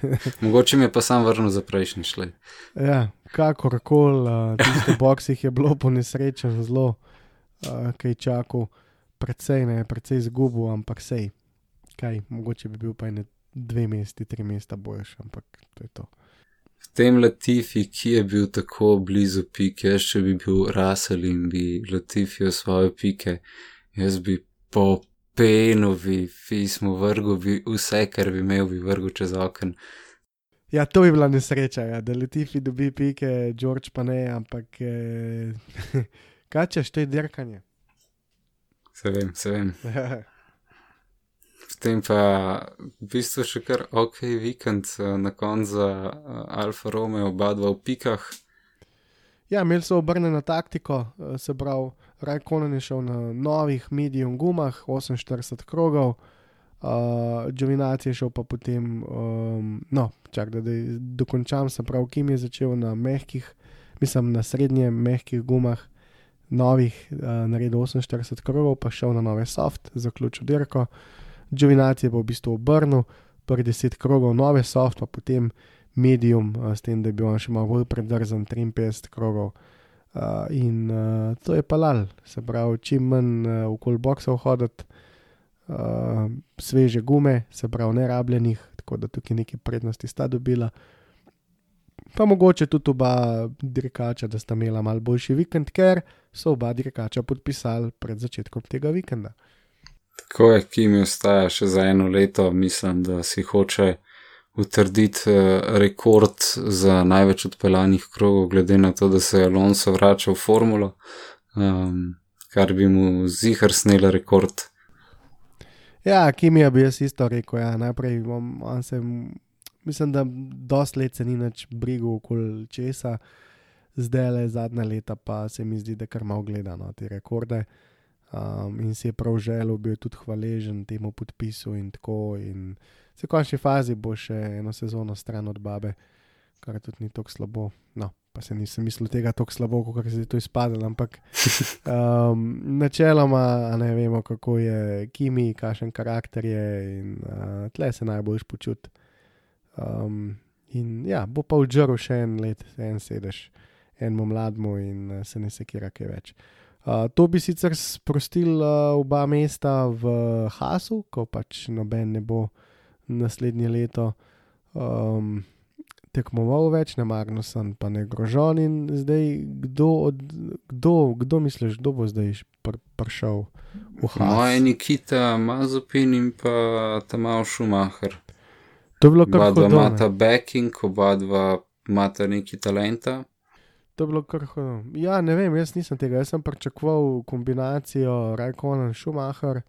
Mogoče mi je pa sam vrnil za prejšnji šlej. ja, kakorkoli, uh, tiste boksih je bilo po nesrečen zelo, uh, kaj čakal, precej ne, precej izgubil, ampak sej. Kaj, mogoče bi bil pa ne dve mesti, tri mesta boljši, ampak to je to. V tem Latifi, ki je bil tako blizu pike, jaz če bi bil Russell in bi Latifi svoje pike, jaz bi po penovi pismu vrgu, bi vse, kar bi imel, bi vrgu čez okno. Ja, to bi bila nesreča, ja, da Latifi dobi pike, George pa ne, ampak eh, kaj češ, to je dirkanje. Se vem, se vem. Potem pa v bistvu še kar ok vikend eh, na koncu za eh, Alfa Romeo, oba dva v pikah. Ja, imeli so obrnjeno taktiko, eh, se pravi, Rajkonen je šel na novih medium gumah, 48 krogov, uh, Giovinazzi je šel pa potem, um, no, čak da, da dokončam, se pravi, Kim je začel na mehkih, mislim na srednje mehkih gumah, novih, uh, naredil 48 krogov, pa šel na nove soft, zaključil dirko. Giovinazzi je pa v bistvu obrnil, prvi 10 krogov nove soft, pa potem medium, uh, s tem, da je bil on še malo bolj predrzen, 53 krogov. Uh, in uh, to je pa lal, se pravi, čim manj uh, okoli boksov hoditi, uh, sveže gume, se pravi, ne rabljenih, tako da tukaj neki prednosti sta dobila. Pa mogoče tudi oba dirkača, da sta imela mal boljši vikend, ker so oba dirkača podpisali pred začetkom tega vikenda. Tako je, ki mi ostaja še za eno leto, mislim, da si hoče utrditi eh, rekord za največ odpeljanih krogov, glede na to, da se je Alonso vračal v formulo, um, kar bi mu zihar snela rekord. Ja, Kimija bi jaz isto rekel. Ja. Najprej bom, on se, mislim, da dosti let se ni več brigal okoli česa, zdaj le zadnja leta pa se mi zdi, da kar malo gleda na te rekorde. Um, in si je prav želel, bil je tudi hvaležen temu podpisu in tako. In se v končni fazi bo še eno sezono stran od babe, kar tudi ni tako slabo. No, pa se nisem mislil tega tako slabo, kot se je to izpadlo, ampak um, načeloma ne vemo, kako je Kimi, kakšen karakter je in uh, tle se najbolj počuti. Um, in ja, bo pa vdžrl še en let, en sedež, enemu mladmu in uh, se ne sekira kaj več. Uh, to bi sicer sprostil uh, oba mesta v Hasu, ko pač noben ne bo naslednje leto um, tekmoval več, ne Magnuson, pa ne Grožon. In zdaj, kdo, od, kdo, kdo misliš, kdo bo zdaj pr prišel v Has? Moje Nikita, Mazupin in pa Tamal Schumacher. To je bilo Oba kar dva hudo. imata ne. backing, oba dva imata neki talenta. To je bilo kar hudo. Ja, ne vem, jaz nisem tega. Jaz sem pričakoval kombinacijo Rajkon in Schumacher,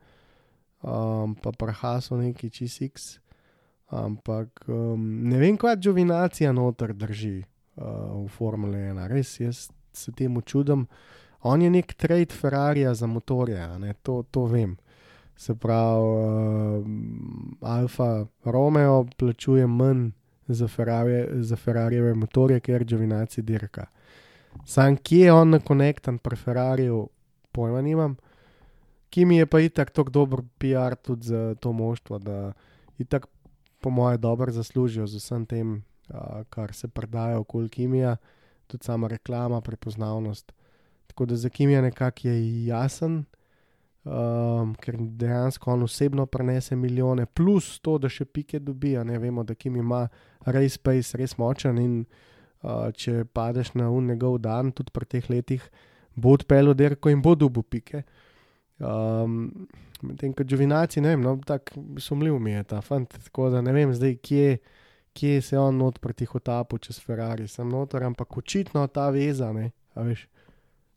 um, pa Prahaso neki Č6. Ampak um, ne vem, kaj Džovinacija noter drži uh, v Formule 1. Res jaz se temu čudim. On je nek trade Ferrarija za motorje, ne, to, to vem. Se pravi, uh, Alfa Romeo plačuje manj za, Ferrari, za Ferrarijeve motorje, ker Džovinacija dirka. Sam kje je on na konektan pri Ferrariju, pojma nimam. Kimi je pa itak tako dober PR tudi za to moštvo, da itak po mojem, dobro zaslužijo z vsem tem, uh, kar se prodaja okoli Kimija, tudi sama reklama, prepoznavnost. Tako da za Kimija nekako je jasen, um, ker dejansko on osebno prenese milijone, plus to, da še pike dobijo. Ne vemo, da Kim ima res space, res močen in uh, če padeš na un njegov dan, tudi pri teh letih, bo odpeljal derko in bo dobil pike. Um, Medtem ko Džovinaci, ne vem, no, tako sumljiv mi je ta fant, tako da ne vem zdaj, kje, kje se on not proti hotapu čez Ferrari, sem noter, ampak očitno ta veza, ne, a veš,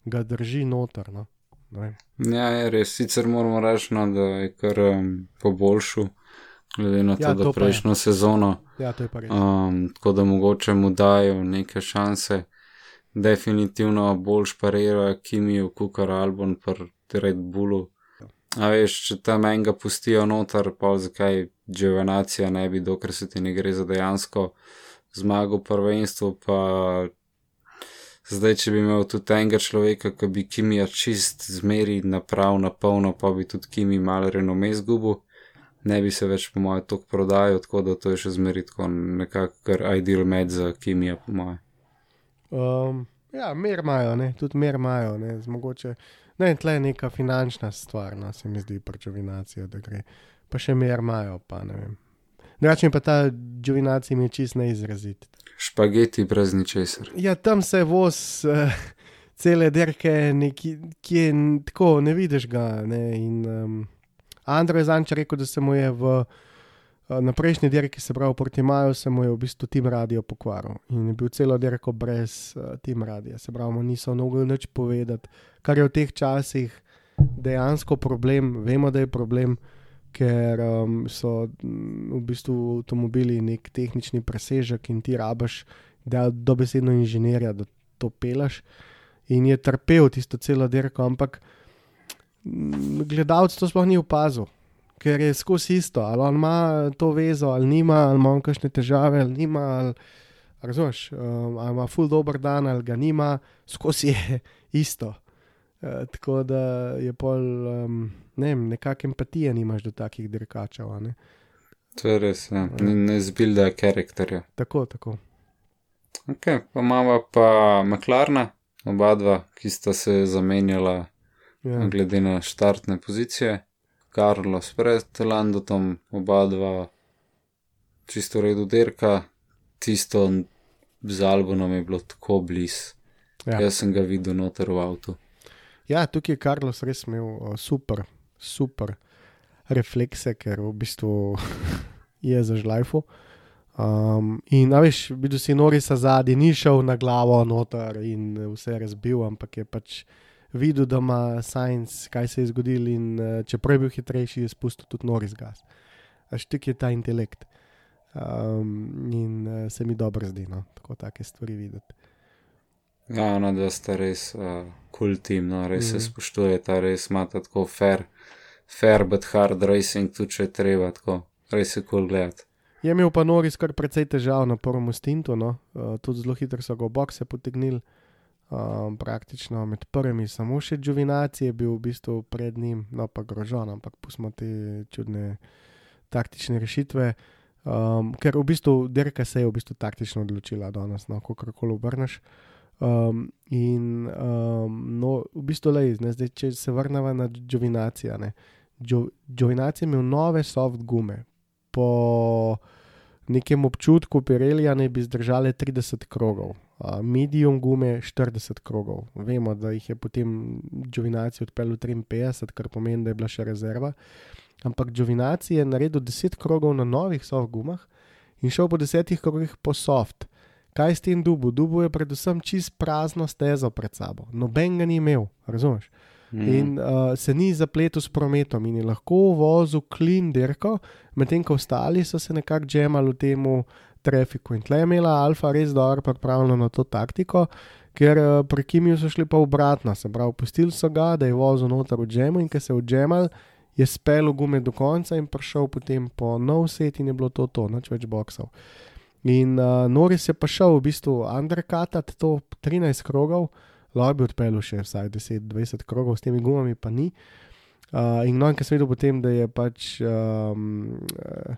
ga drži noter, no. Ja, je res, sicer moramo reči, no, da je kar um, poboljšal, glede na to, Ja, da to pa je. prejšnjo sezono. Ja, to je pa res. Um, tako da mogoče mu dajo neke šanse. Definitivno boljš parira Kimijo, Kukar Albon, pa Red Bullu. A veš, če tam enega pustijo noter, pa zakaj Džovanacija ne bi, dokler se ti ne gre za dejansko zmago v prvenstvu, pa zdaj, če bi imel tudi enega človeka, ki bi Kimija čist zmeri naprav na polno, pa bi tudi Kimi malo renome zgubil, ne bi se več po mojem tok prodajal, tako da to je še zmeri tako nekako kar ideal med za Kimija, po mojem. Um, ja, mer imajo, ne, tudi mer imajo, ne, zmogoče. Ne, tle je neka finančna stvar, no, se mi zdi, prečovinacija, da gre. Pa še mer imajo, pa ne vem. Drugače pa ta džovinacija mi je čist neizrazit. Špageti brez ničesar. Ja, tam se voz uh, cele derke, neki, kje tako ne vidiš ga. Ne, in, um, Andro je zanč rekel, da se mu je v, uh, na prejšnji dirki, se pravi proti Maju, se mu je v bistvu tim radio pokvaril in je bil celo dirko brez uh, tim radia. Se pravi, mu niso mogli nič povedati, kar je v teh časih dejansko problem, vemo, da je problem. Ker um, so mm, v bistvu avtomobili nek tehnični presežek in ti rabaš da dobesedno inženirja, da to pelaš. In je trpel tisto celo dirko, ampak mm, gledalec to sploh ni opazil, ker je skozi isto. Ali on ima to vezo, ali nima, ali ima kakšne težave, ali nima. Ali, razumeš, um, ali ima full dober dan, ali ga nima, skozi je isto. Uh, tako da je pol, um, ne vem, nekakšne empatije nimaš do takih dirkačev. To je res, ja. ne, ne zbilda karakterja. Tako, tako. Ok, pa imamo pa McLarna, oba dva, ki sta se zamenjala Ja. glede na štartne pozicije. Carlos pred Landotom, oba dva čisto redu dirka, tisto z Albonom je bilo tako blizu. Ja. Jaz sem ga videl noter v avtu. Ja, tukaj je Karlos res imel uh, super, super reflekse, ker v bistvu je zažlajfu. Um, in, veš, videl si Norisa zadnji, ni šel na glavo noter in vse razbil, ampak je pač videl, da ima Science, kaj se je zgodilo in uh, čeprav je bil hitrejši, je spustil tudi Noris gas. Až tik je ta intelekt. Um, in uh, se mi dobro zdi, no, tako take stvari videti. Ja, no, da sta res uh, cool team, no, res mm. Mhm. se spoštujeta, res imata tako fair, fair but hard racing, tudi če treba, tako res je cool gledati. Je imel pa Noris kar precej težav na prvem stintu, no? uh, tudi zelo hitro so ga bokse potegnili, um, praktično med prvimi, samo še Džovinaci je bil v bistvu pred njim, no pa grožon, ampak pustimo te čudne taktične rešitve. Um, ker v bistvu dirka se je v bistvu taktično odločila danes, no, kako koli obrneš. Um, in um, no, v bistvu, ne, zdaj, če se vrnemo na Džovinacija. Džovinacija je imel nove soft gume, po nekem občutku Pirelija naj bi zdržale 30 krogov, medium gume 40 krogov. Vemo, da jih je potem Džovinaci odpeljal 53, kar pomeni, da je bila še rezerva. Ampak Džovinaci je naredil 10 krogov na novih soft gumah in šel po 10 krogih po soft. Kaj s tem dubu? Dubu je predvsem čist prazno stezo pred sabo, noben ga ni imel, razumeš? Mm. in uh, se ni zapletel s prometom in je lahko vozil klin dirko, medtem ko ostali so se nekako džemali v tem trafiku. In tle je imela Alfa res dobro pripravljeno to taktiko, ker uh, pri Kimiju so šli pa obratno, se pravi, pustili so ga, da je vozil noter v džemu in ker se je v džemal, je spel gume do konca in prišel potem po nov set in je bilo to to, noč več boksov. In uh, Noris je pa šel v bistvu undercutat to 13 krogov, lahko bi odpeljal še vsaj 10-20 krogov s temi gumami, pa ni. Uh, in no, in ker sem videl potem, da je pač um, uh,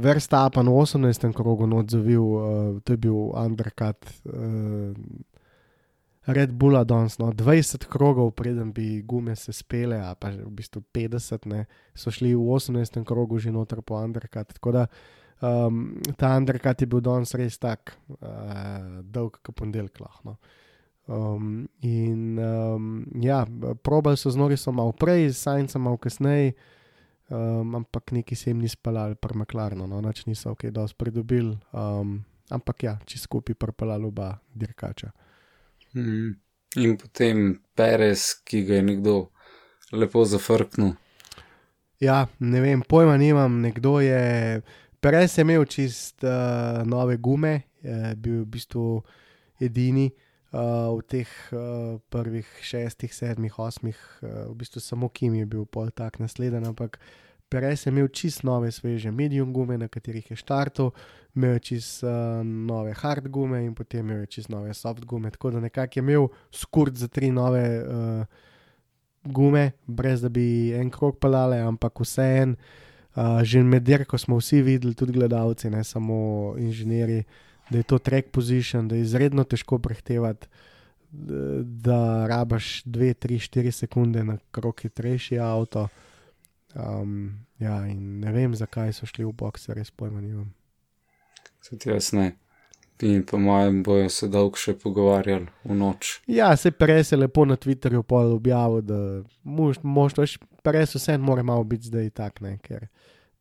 Verstappen v 18. krogu odzovil, uh, to je bil undercut uh, Red Bulla danes. No, 20 krogov, preden bi gume se spele, a pa v bistvu 50, ne, so šli v 18. krogu že noter po undercut. Tako da um, ta undercut je bil danes res tak uh, dolg, kot ponedeljek lahko. Um, in um, ja, probali so z Norisom malo prej, s Sajncem malo kasneje um, ampak neki se jim ni spalali, prmaklarno, no, noč niso ok, dosti pridobili, um, ampak ja, če skupaj prpalali oba dirkača. Mm. In potem Perez, ki ga je nekdo lepo zafrknil. Ja, ne vem, pojma nimam, nekdo je. Perez je imel čist uh, nove gume, je bil v bistvu edini uh, v teh uh, prvih šestih, sedmih, osmih, uh, v bistvu samo Kim je bil pol tak nasleden, ampak Perez je imel čist nove, sveže medium gume, na katerih je štartov, imel je čist uh, nove hard gume in potem imel je čist nove soft gume, tako da nekako je imel skurt za tri nove uh, gume, brez da bi en krok pelale, ampak vseeno. Uh, že med dirko smo vsi videli, tudi gledalci, ne samo inženirji, da je to track position, da je izredno težko prehtevati, da rabaš 2, 3, 4 sekunde na krok hitrejši avto. Um, ja, in ne vem, zakaj so šli v boxe, res pojma nimam. Tudi jaz ne. In po mojem bojo se dolgo še pogovarjali v noč. Ja, se prej se lepo na Twitterju objavil, da moštvo, prej so vse more malo biti zdaj tak, ne, ker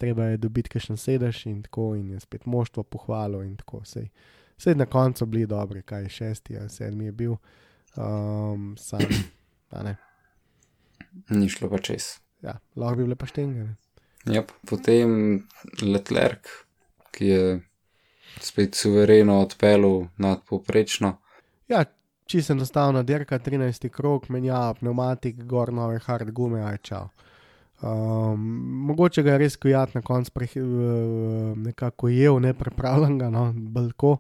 treba je dobiti še en sedež in tako, in je spet moštvo pohvalo in tako. Sej, sej na koncu bili dobri, kaj šesti ali sedmi je bil, um, sam, pa ne. Ni šlo pa čez. Ja, lahko bi bile pa štenge. Ja, potem Leclerc, ki je spet suvereno odpeljal nadpoprečno. Ja, čisto enostavno, dirka 13. krok, menja pneumatik, gor nove hard gume, aj čau. Um, mogoče ga je res kujat na koncu, uh, nekako jev, ne prepravljen ga, no, balko.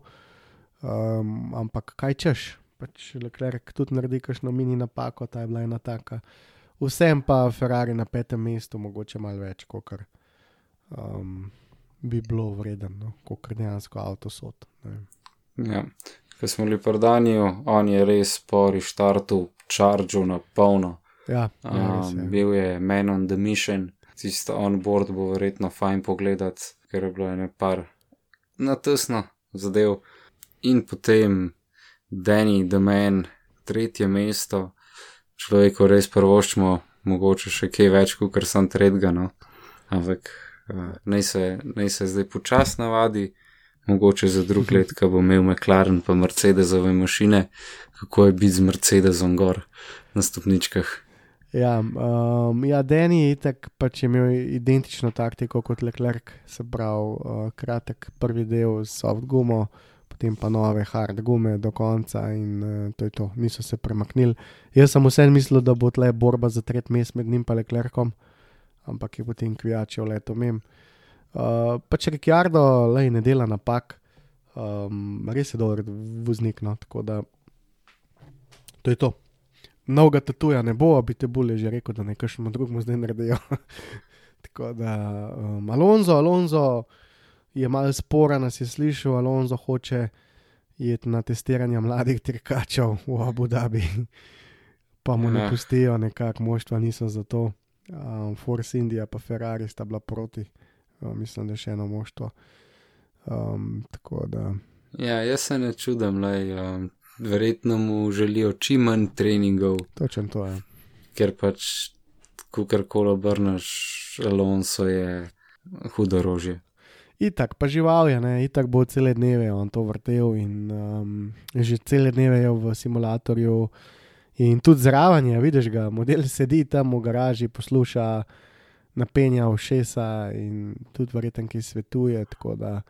Um, ampak kaj češ, pač Leclerc tudi naredi kakšno mini napako, ta je bila ena taka. Vsem pa Ferrari na petem mestu, mogoče malo več, kot um, bi bilo vredno, no, kot dejansko avto sod. Ja, ko smo bili predani, on je res po restartu čaržil na polno. Ja, ja, um, bil je man on the mission, tisto on board bo verjetno fajn pogledati, ker je bilo ene par na tesno zadev. In potem Danny, the man, tretje mesto, človeku res prvoščimo, mogoče še kaj več, kot sem tredga, no. Ampak uh, naj, se, naj se zdaj počasno navadi, mogoče za drug let, ko bo imel McLaren pa Mercedesove mašine, kako je biti z Mercedesom gor na stopničkah. Ja, um, ja Dani je tako pač imel identično taktiko kot Leclerc, se pravi, uh, kratek prvi del s soft gumo, potem pa nove hard gume do konca in uh, to je to, niso se premaknili. Jaz sem vsem mislil, da bo tle borba za tretji mest med njim in Leclercom, ampak je potem kvijačev leto mem. Uh, pač Ricciardo le ne dela napak, um, res je dober voznik, no, tako da to je to novega tatuja ne bo, bi te bolje že rekel, da nekaj še drugemu zdaj naredijo. Tako da um, Alonso, Alonso je malo sporen, nas je slišal, Alonso hoče iti na testiranje mladih trkačev v Abu Dhabi, pa mu ne pustijo, nekako moštva niso za to. Um, Force India pa Ferrari sta bila proti, um, mislim, da je še eno moštvo. Um, tako da. Ja, jaz se ne čudim, le. Um verjetno mu želijo čim manj treningov. Točno to je. Ker pač, ko kar koli obrneš, Alonso je hudo rožje. Itak, pa žival je, ne? itak bo cele dneve on to vrtel in um, že cele dneve je v simulatorju. In tudi zraven je, vidiš ga, model sedi tam v garaži, posluša, napenja v šesa in tudi verjetno, ki svetuje. Tako da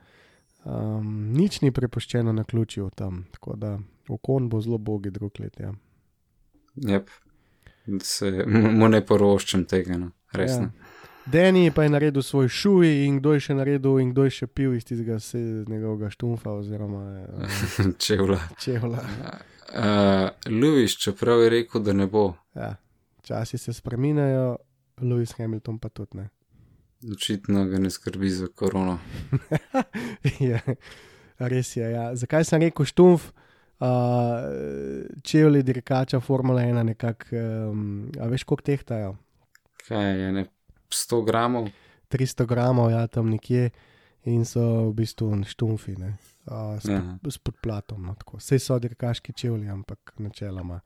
um, nič ni prepuščeno na ključju tam. Tako da Okon bo zelo bogi drug let. Ja. Yep. Se mu ne poroščam tega, no. resno. Ja. Deni pa je naredil svoj šuj in kdo je še naredil in kdo je še pil iz tistega njegovega štumfa oziroma uh, čevla. čevla. Uh, Lewis, čeprav je rekel, da ne bo. Ja. Časi se spremenjajo, Lewis Hamilton pa tudi ne. Očitno ga ne skrbi za korono. je, res je. Ja. Zakaj sem rekel štumf? Uh, čevlji dirkača Formula 1 nekako, um, a veš, koliko tehtajajo? Kaj je, ne 100 gramov? 300 gramov, ja, tam nekje in so v bistvu štumfi, ne, uh, s, Ja. pod, s podplatom. No, tako. Sej so dirkaški čevlji, ampak načeloma.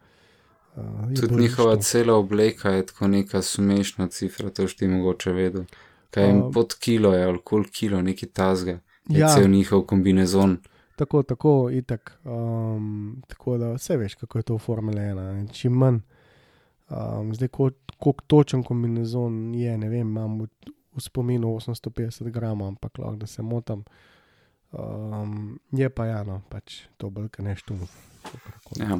Uh, Tudi njihova štuf. cela obleka je tako neka sumešna cifra, to šti mogoče vedel. Kaj jim Um, pod kilo je, ali kol kilo, neki tazga. Je Ja. cel njihov kombinezon. Tako, tako, itak. Um, tako da vse veš, kako je to v Formule 1. ne, Čim manj. Um, zdaj, ko- koliko točen kombinezon je, ne vem, imam v, v spominu 850 gramov, ampak lahko da se motam. Um, je pa ja, no, pač to bolj ne štum. Ja.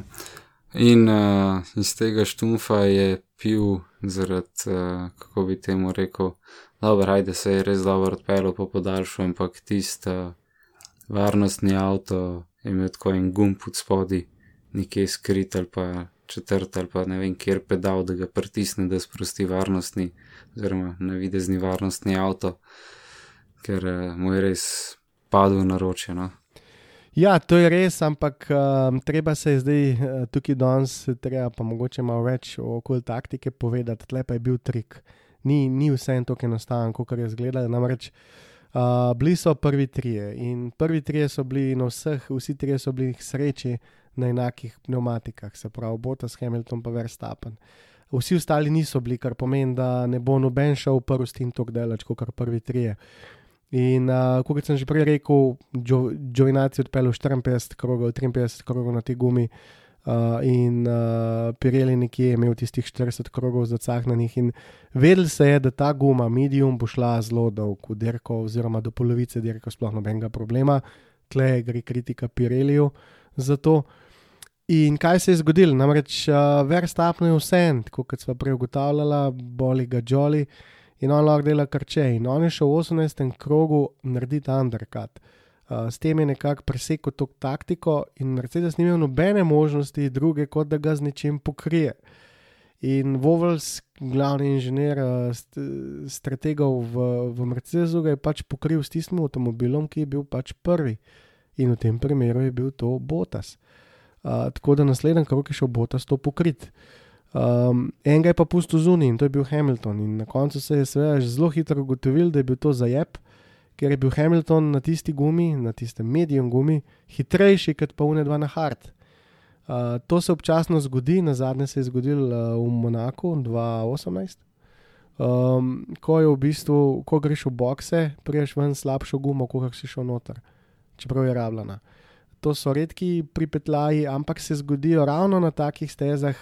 In uh, iz tega štumfa je pil zaradi, uh, kako bi temu rekel, dobro, ajde se je res dobro odpeljal po podaljšku, ampak tisti uh, varnostni avto je imel tako en gumb pod spodi, nekje skrit ali pa četrt ali pa ne vem, kjer pedal, da ga pritisne, da sprosti varnostni, oziroma navidezni varnostni avto, ker uh, mu je res padel na roče. No? Ja, to je res, ampak um, treba se je zdaj uh, tukaj danes, treba pa mogoče malo več okoli taktike povedati. Tle pa je bil trik. Ni, ni vse en tako enostaven, kot je izgledalo. Namreč uh, bili so prvi trije in prvi trije so bili na vseh, vsi trije so bili sreči na enakih pneumatikah, se pravi Bottas, Hamilton pa Verstappen. Vsi ostali niso bili, kar pomeni, da ne bo noben šel prvi stin tako daleč, kot kar prvi trije. In uh, kot sem že prej rekel, Džovinaci odpeljal 54 krogov, 53 krogov na tej gumi. Uh, in uh, Pirelli nekje je imel tistih 40 krogov zacahnanih, in vedel se je, da ta guma, medium, bo šla zelo dolgo v dirko, oziroma do polovice dirka, sploh nobenega problema, tle gre kritika Pirelliju za to. In kaj se je zgodilo? Namreč uh, Verstappen je vse en, kot smo prej ugotavljali, boli ga Jolly in on lahko dela karče. In on je šel v 18. krogu narediti undercut. Uh, s tem je nekako presekal to taktiko in Mercedes ni imel nobene možnosti druge, kot da ga z nečim pokrije. In Vovels, glavni inženir uh, st strategov v, v Mercedesu, ga je pač pokril s tistim avtomobilom, ki je bil pač prvi. In v tem primeru je bil to Botas. Uh, tako da naslednji krok je šel Botas to pokrit. Um, enega je pa pustil zunaj in to je bil Hamilton. In na koncu se je seveda zelo hitro ugotovil, da je bil to zajeb, ker je bil Hamilton na tisti gumi, na tistem medium gumi, hitrejši kot pa une dva na hard. Uh, to se občasno zgodi, na zadnje se je zgodilo uh, v Monaku 2018. Um, ko je v bistvu, ko greš v bokse, priješ ven slabšo gumo, kot si šel noter, čeprav je rabljena. To so redki pripetljaji, ampak se zgodijo ravno na takih stezah,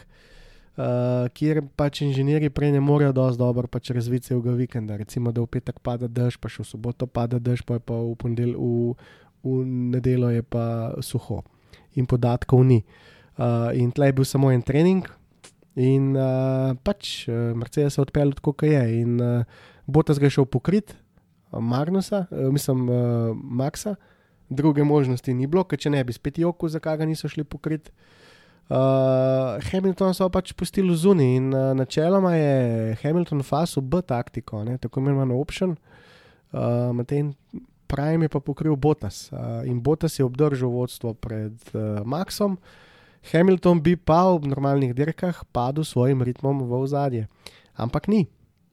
uh, kjer pač inženirji prej ne morejo dosti dobro pač razviti celega vikenda. Recimo, da v petek pada dež, pa še v soboto pada dež, pa je pa v, pondel, v, v nedeljo je pa suho in podatkov ni. Uh, in tle je bil samo en trening, in uh, pač Mercedes se je odpeljal tako, kot je. In uh, Botas ga je šel pokrit, Magnusa, uh, mislim, uh, Maxa, druge možnosti ni bilo, ker če ne bi spet joko, zakaj ga niso šli pokrit. Uh, Hamilton so pač pustili zunaj in uh, načeloma je Hamilton fasil B taktiko, ne, tako imenovano option, uh, medtem Prime je pa pokril Botas uh, in Botas je obdržal vodstvo pred uh, Maxom. Hamilton bi pa v normalnih dirkah padel s svojim ritmom v ozadje, ampak ni.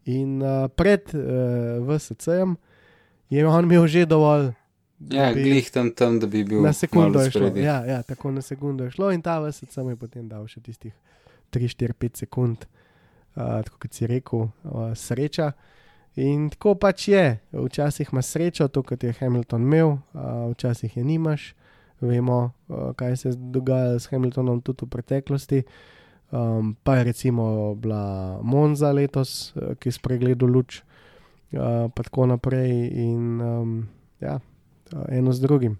In uh, pred uh, VSC-jem je on imel že dovolj. Ja, bi- glih tam, tam, da bi bil Na sekundo je šlo. Ja, ja, tako na sekundo je šlo in ta VSC mu je potem dal še tistih 3, 4, 5 sekund, uh, tako kot si rekel, uh, sreča. In tako pač je. Včasih imaš srečo, to kot je Hamilton imel, uh, včasih je nimaš. Vemo, uh, kaj se je dogajalo s Hamiltonom tudi v preteklosti. Um, pa je recimo bila Monza letos, uh, ki je spregledal luč, uh, pa tako naprej. In um, ja, eno z drugim.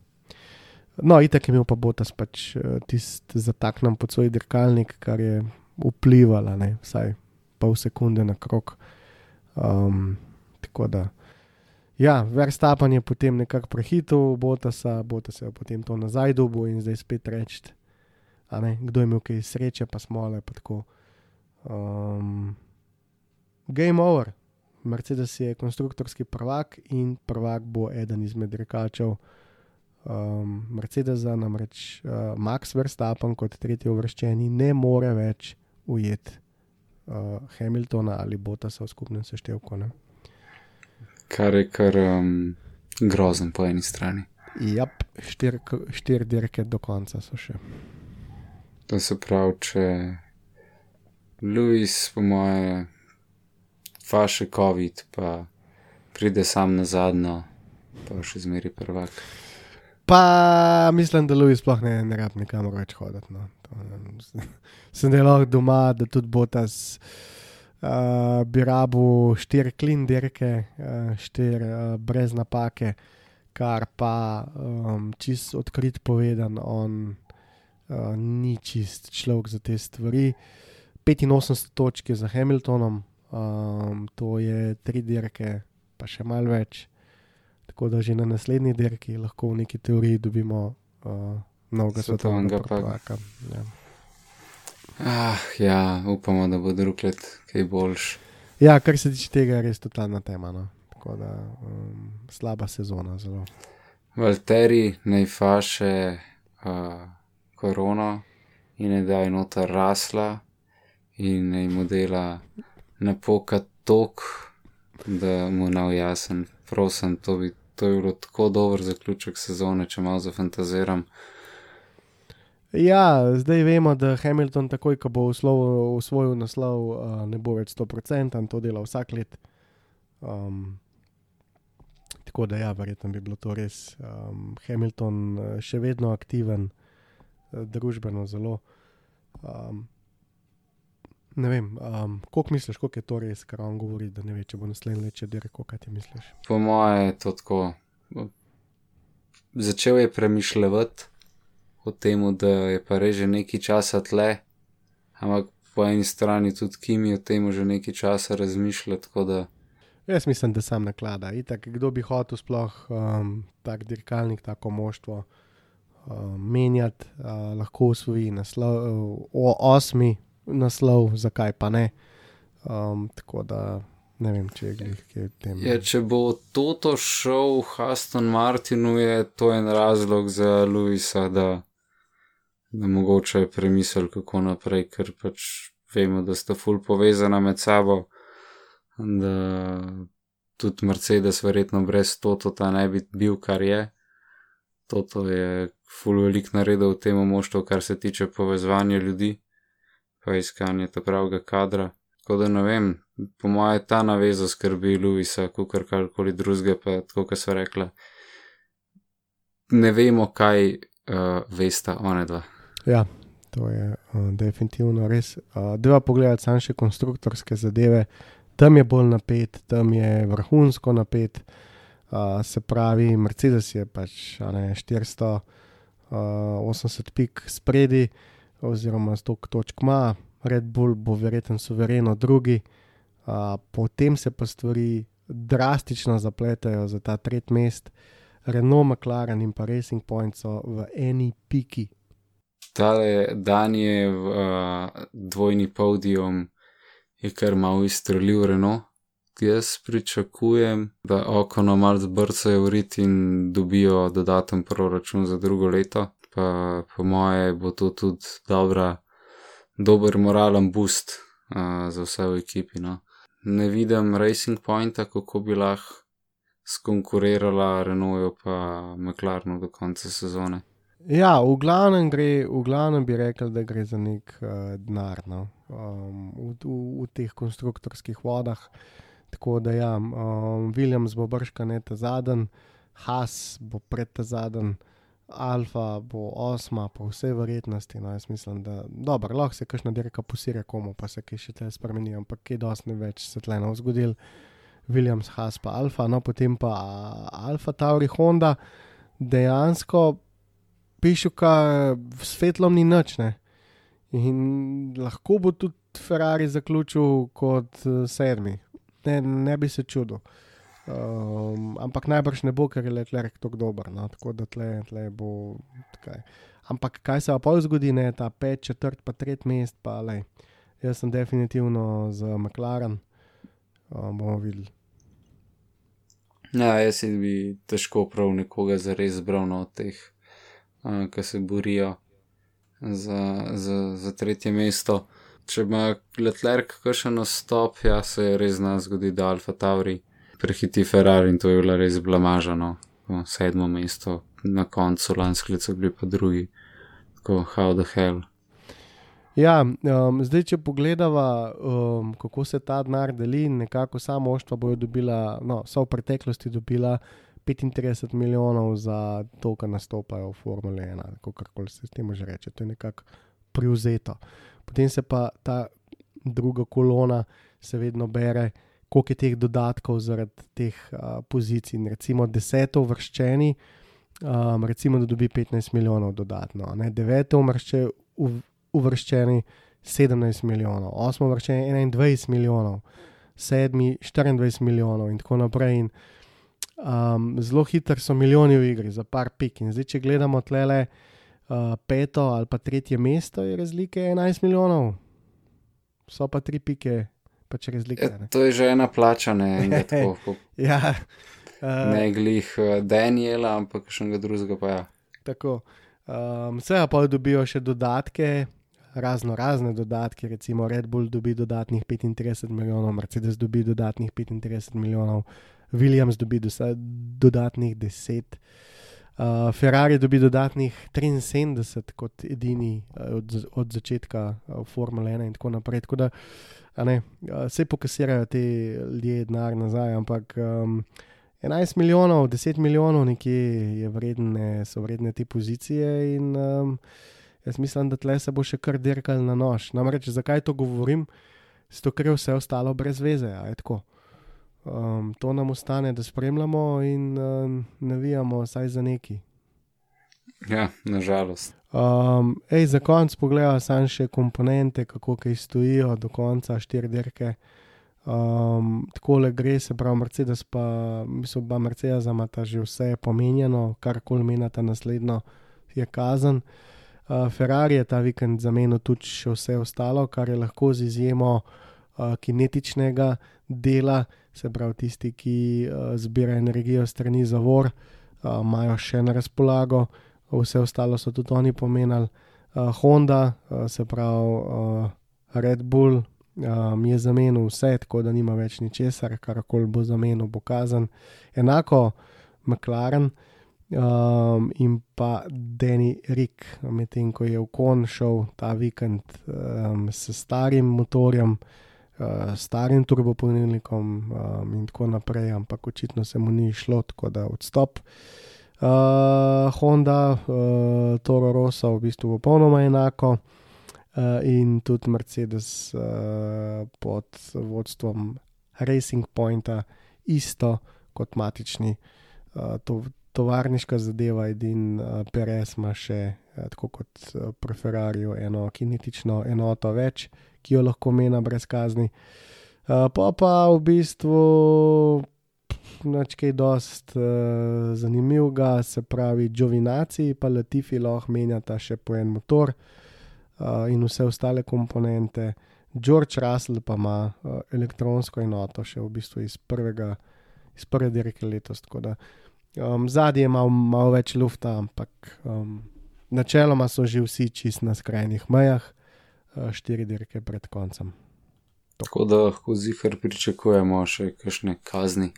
No, itak je imel pa Botas pač uh, tisti zataknjen pod svoj dirkalnik, kar je vplivalo, ne, vsaj pol sekunde na krok. Um, tako da, ja, Verstappen je potem nekako prehitil Botasa, Botas je potem to nazaj dobil in zdaj spet reči, kdo je imel kaj sreče, pa smo le pa tako. Um, game over, Mercedes je konstruktorski prvak in prvak bo eden izmed dirkačev um, Mercedesa, namreč uh, Max Verstappen kot tretji uvrščeni ne more več ujeti uh, Hamiltona ali Bottasa v skupnem seštevku. Ne? Kar je kar um, grozen po eni strani. Jap, štiri štir dirke do konca so še. To se pravi, če Louis, po moje, faše COVID, pa pride sam na zadnjo, pa še zmeri prvak. Pa mislim, da Louis sploh ne, ne rab nikamor več hoditi. No. To, sem delal doma, da tudi Botas uh, bi rabu štiri klin dirke, uh, štiri uh, brez napake, kar pa um, čist odkrit povedan, on uh, ni čist človek za te stvari. 85 točk je za Hamiltonom, um, to je tri dirke, pa še malo več. Tako da že na naslednji dirki lahko v neki teoriji dobimo uh, novega Svetovnega prvaka. Ja. Ah, ja, upamo, da bo drug let kaj boljš. ja, kar se tiče tega, je res totalna tema. No. Tako da um, slaba sezona zelo. Valteri naj faše uh, korono in naj da je noter rasla in naj mu dela napoka tok, da mu nav jasen. Prosim, to bi. To je bilo tako dober zaključek sezone, če malo zafantaziram. Ja, zdaj vemo, da Hamilton, takoj ko bo usvojil naslov, uh, ne bo več 100%, to dela vsak let. Um, tako da, ja, verjetno bi bilo to res. Um, Hamilton uh, še vedno aktiven, uh, družbeno zelo. Um, ne vem, um, koliko misliš, koliko je to res, kar on govori, da ne ve, če bo naslednji let, če dirko, kaj ti misliš. Po moje je to tako. Začel je premišljati o tem, da je pa res že nekaj časa tle, ampak po eni strani tudi Kimi o tem že nekaj časa razmišlja, tako da Jaz mislim, da sam naklada. Itak, kdo bi hotel sploh um, tak dirkalnik, tako moštvo um, menjati, uh, lahko usvoji naslov, uh, osmi naslov, zakaj pa ne. Um, tako da ne vem, če je glih kje v tem. Ja, če bo Toto šel v Aston Martinu, je to en razlog za Luisa, da, da mogoče je premislil, kako naprej, ker pač vemo, da sta ful povezana med sabo. Da tudi Mercedes, verjetno brez Totota, ne bi bil, kar je. Toto je ful velik naredil v tem moštvu, kar se tiče povezovanja ljudi, pa iskanja ta pravega kadra. Tako da ne vem, po mojem, ta naveza skrbi Luisa, kot karkoli drugega, pa tako, kot so rekla. Ne vemo, kaj uh, vesta one dva. Ja, to je uh, definitivno res. Uh, Deva pogledati sam še konstruktorske zadeve. Tam je bolj napet, tam je vrhunsko napet. Uh, se pravi, Mercedes je pač ne, 480 pik spredi, oziroma 100 točk ima, Red Bull bo verjetno suvereno drugi, uh, potem se pa stvari drastično zapletajo za ta tretji mest. Renault, McLaren in pa Racing Point so v eni piki. Tale dan je v dvojni podijum, je kar malo izstrelil Renault. Jaz pričakujem, da okono malo zbrcajo v rit in dobijo dodaten proračun za drugo leto. Pa po moje bo to tudi dobra, dober moralen boost uh, za vse v ekipi. No. Ne vidim Racing Pointa, kako bi lahko skonkurirala Renaultu pa McLarenu do konca sezone. Ja, v glavnem, gre, v glavnem bi rekel, da gre za nek uh, denar no? um, v, v, v teh konstruktorskih vodah. Tako da, ja, um, Williams bo brška ne ta zadnji, Haas bo pred ta zadnji, Alfa bo osma, po vsej verjetnosti. No, jaz mislim, da dobro, lahko se kakšna dirka posira komu, pa se kaj še te spremeni, ampak kaj dosti več se tle ne zgodil. Williams, Haas pa Alfa, no potem pa Alfa Tauri Honda, dejansko pišuka s svetlom ni nič. Ne? In lahko bo tudi Ferrari zaključil kot uh, sedmi, ne, ne bi se čudil. Um, ampak najbrž ne bo, ker je Leclerc tako dober. No? Tako da tle, tle bo. Tkaj. Ampak kaj se pa zgodi, ne ta pet, četrt, pa tretji mest, pa le. Jaz sem definitivno za McLaren. um, bomo videli. Ja, jaz bi težko prav nekoga zares zbral no, od teh, uh, ki se borijo za, za, za tretje mesto. Če ima Leclerc kakšen nastop, ja se je res zna zgodi, da Alfa Tauri prehiti Ferrari in to je bilo res blamažano. Sedmo mesto na koncu lanskega leta, bili pa drugi, tako how the hell. Ja, um, zdaj, če pogledamo, um, kako se ta denar deli, nekako samo oštva bojo dobila, no, so v preteklosti dobila 35 milijonov za to, kar nastopajo v Formule 1, kako se s tem že reče, to je nekako privzeto. Potem se pa ta druga kolona, se vedno bere, koliko je teh dodatkov zaradi teh uh, pozicij. Recimo deseto vrščeni, um, recimo, da dobi 15 milijonov dodatno, ne? deveto umršče, uvrščeni 17 milijonov, osmo vrščeni 21 milijonov, sedmi 24 milijonov in tako naprej. In, um, zelo hitro so milijoni v igri, za par pik. In zdaj, če gledamo tlele uh, peto ali pa tretje mesto, je razlike 11 milijonov, so pa tri pike, pač razlike. Ja, to je že ena plača, ne en tako. ja. Uh, ne glih Daniela, ampak še enega drugega pa ja. Tako. Um, Vse pa dobijo še dodatke, razno razne dodatke, recimo Red Bull dobi dodatnih 35 milijonov, Mercedes dobi dodatnih 35 milijonov, Williams dobi dodatnih 10, uh, Ferrari dobi dodatnih 73 kot edini uh, od, od začetka uh, Formule 1 in tako naprej. Tako da ne, uh, se pokasirajo te ljudje denar nazaj, ampak. Um, 11 milijonov, 10 milijonov, nekje je vredne, so vredne te pozicije, in um, jaz mislim, da tle se bo še kar dirkal na nož. Namreč, zakaj to govorim? Zato, ker je vse ostalo brez veze. Um, to nam ostane, da spremljamo in um, navijamo, saj za neki. Ja, nažalost. Um, ej, za konec pogledaj samo še komponente, kako kaj stojijo, do konca štiri dirke. Um, tako le gre, se pravi, Mercedes pa, mislim, da Mercedes ima ta že vse pomenjeno, kar koli menata naslednjo, je kazen. Uh, Ferrari je ta vikend zamenil tudi še vse ostalo, kar je lahko z izjemo uh, kinetičnega dela, se pravi, tisti, ki uh, zbirajo energijo strani zavor, uh, imajo še na razpolago, vse ostalo so tudi oni pomenili. Uh, Honda, uh, se pravi, uh, Red Bull, um, je zamenil vse, tako da nima več ničesar, kar koli bo zamenil, bo kazen. Enako McLaren um, in pa Danny Rick, medtem ko je v kon šel ta vikend um, s starim motorjem. Uh, starim turbopolnilnikom um, in tako naprej, ampak očitno se mu ni šlo, tako da odstop. Uh, Honda, uh, Toro Rosso, v bistvu popolnoma enako, uh, in tudi Mercedes uh, pod vodstvom Racing Pointa, isto kot matični. Uh, to, tovarniška zadeva, in uh, Perez ima še, tako kot pri Ferrariu, eno kinetično enoto več, ki jo lahko mena brez kazni. Uh, pa pa v bistvu. Nekaj dost uh, zanimivega, se pravi, Džovinaci in Latifi lahko menjata še po en motor, uh, in vse ostale komponente. George Russell pa ima uh, elektronsko enoto, še v bistvu iz, prvega, iz prve dirke letos. Da, um, zadnji je malo mal več lufta, ampak um, načeloma so že vsi čist na skrajnih mejah, štiri dirke pred koncem. Tako da lahko zihar pričakujemo še kakšne kazni.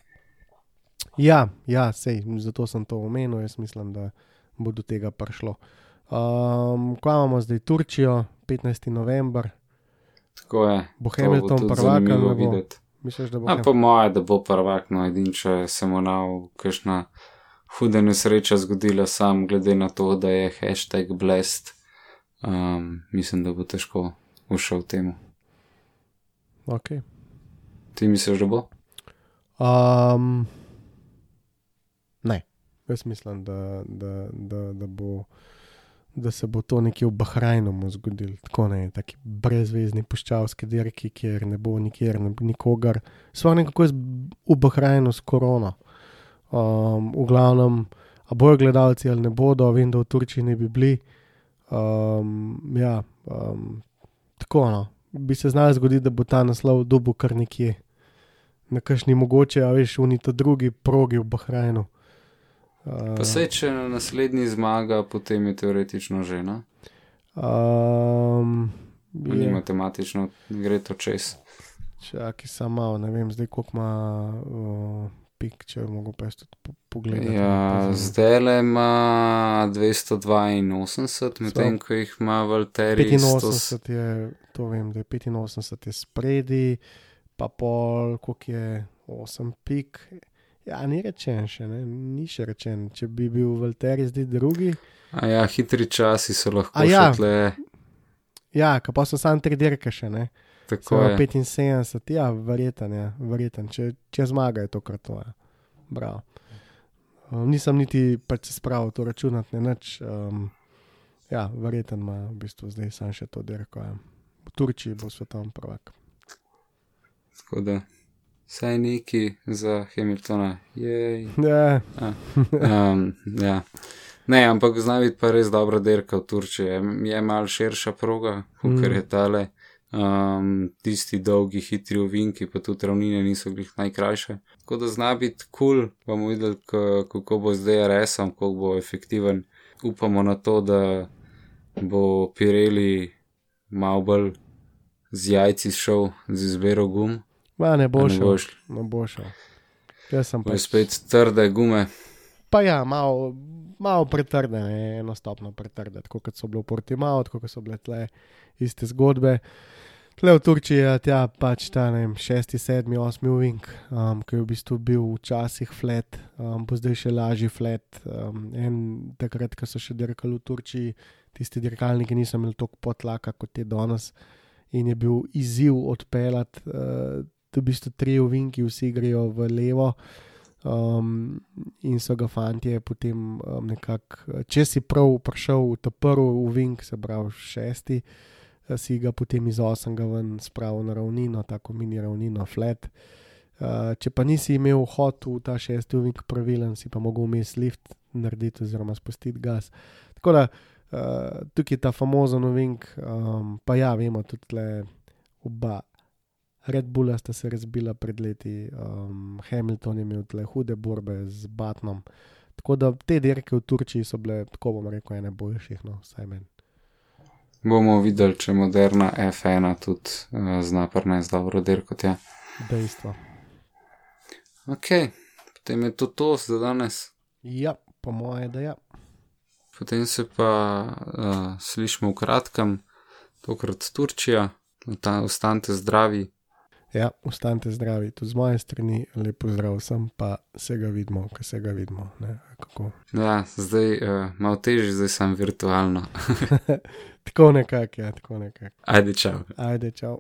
Ja, ja sej, zato sem to omenil, jaz mislim, da bo do tega prišlo. Um, Kaj imamo zdaj, Turčijo, 15. november. Tako je. Bo Hamilton prvak ali bo? Misliš, da bo? Ja, po moje, da bo prvak, no edin, če se mu nav kakšna huda nesreča zgodila, sam glede na to, da je hashtag blest, um, mislim, da bo težko ušel temu. Ok. Ti misliš, da bo? Um, ne, jaz mislim, da, da, da, da bo da se bo to nekje v Bahrajnu zgodilo, tako ne, taki brezvezdni puščavski dirki, kjer ne bo nikjer ne, nikogar. Sva nekako v Bahrajnu s korono. Um, v glavnem, a bojo gledalci ali ne bodo, vem, da v Turčiji ne bi bili. Um, ja, um, tako no. Bi se znalo zgoditi, da bo ta naslov dobu kar nekje na kakšni mogoče, a veš, unito drugi progi v Bahrajnu. Uh, Pa sej, če na naslednji zmaga, potem je teoretično že, ne? Um, Ni je, matematično, gre to čez. čakaj, samo malo, ne vem, zdaj koliko ima uh, pik, če bi mogel pa tudi pogledati. Ja, zdaj le ima 282, medtem ko jih ima Valtteri 100. 85 je, to vem, da je 85 je spredi, pa pol, koliko je 8 pik. Ja, ni rečen še, ne? ni še rečen. Če bi bil Valtteri zdaj drugi, A ja, hitri časi so lahko A ja. še tle. ja, pa so samo tri dirke še, ne. Tako je. 75, ja, verjeten, ja, verjeten. Če, če zmaga, je to kar to. Ja. Bravo. Um, nisem niti pač spravil to računati, ne nič. Um, ja, verjeten ima v bistvu zdaj sam še to dirko. Ja. V Turčiji bo svetovni prvak. Tako da, saj neki za Hamiltona. Jej. Ja, Um, ja. Ne, ampak zna biti pa res dobra dirka v Turčiji. Je, je mal širša proga, kot Mm. je tale. Um, tisti dolgi, hitri ovinki, pa tudi ravnine niso bili najkrajše. Tako da zna biti kul, cool. bomo videli, kako bo zdaj RS-om, koliko bo efektiven. Upamo na to, da bo Pirelli malo bolj z jajci šel, z izbiro gum. Ma, ne bo šel. Ne bo šel. Jaz sem pač. spet trde gume. Pa ja, malo, malo pretrde, ne, enostopno pretrde, tako kot so bile v Portimao, tako kot so bile tle iste zgodbe. Tle v Turčiji je tja pač ta ne vem, šesti, sedmi, osmi uvink, um, ki je v bistvu bil včasih flat, um, bo zdaj še lažji flat. Um, en takrat, ko so še dirkali v Turčiji, tisti dirkalniki niso imeli toliko potlaka kot je danes in je bil izziv odpeljati, uh, v bistvu tri uvinki vsi grejo v levo. Um, in so ga fanti potem um, nekako, če si prav prišel v ta prvi uvink, se pravi šesti, eh, si ga potem iz osmega ven spravil na ravnino, tako mini ravnino, flat. Uh, če pa nisi imel hod v ta šesti uvink pravilen, si pa mogel vmes lift narediti oziroma spustiti gas. Tako da uh, tukaj je ta famozen uvink, um, pa ja, vemo tudi tle oba. Red Bulla sta se razbila pred leti, um, Hamilton je imel tle hude borbe z Batnom. Tako da te dirke v Turčiji so bile, tako bom rekel, ene boljših, no, vsaj meni. Bomo videli, če moderna F1 tudi uh, zna prnesti dobro dirko tja. Dejstvo. Ok, potem je to to za danes. Ja, po moje, da ja. Potem se pa uh, slišimo v kratkem, tokrat Turčija, Ta, ostanite zdravi. Ja, ostanite zdravi, tudi z moje strani, lepo zdrav sem, pa se ga vidimo, ko se ga vidimo. Ne, kako. Ja, zdaj uh, malo težje, zdaj sem virtualno. tako nekako, ja, tako nekako. Ajde, čau. Ajde, čau.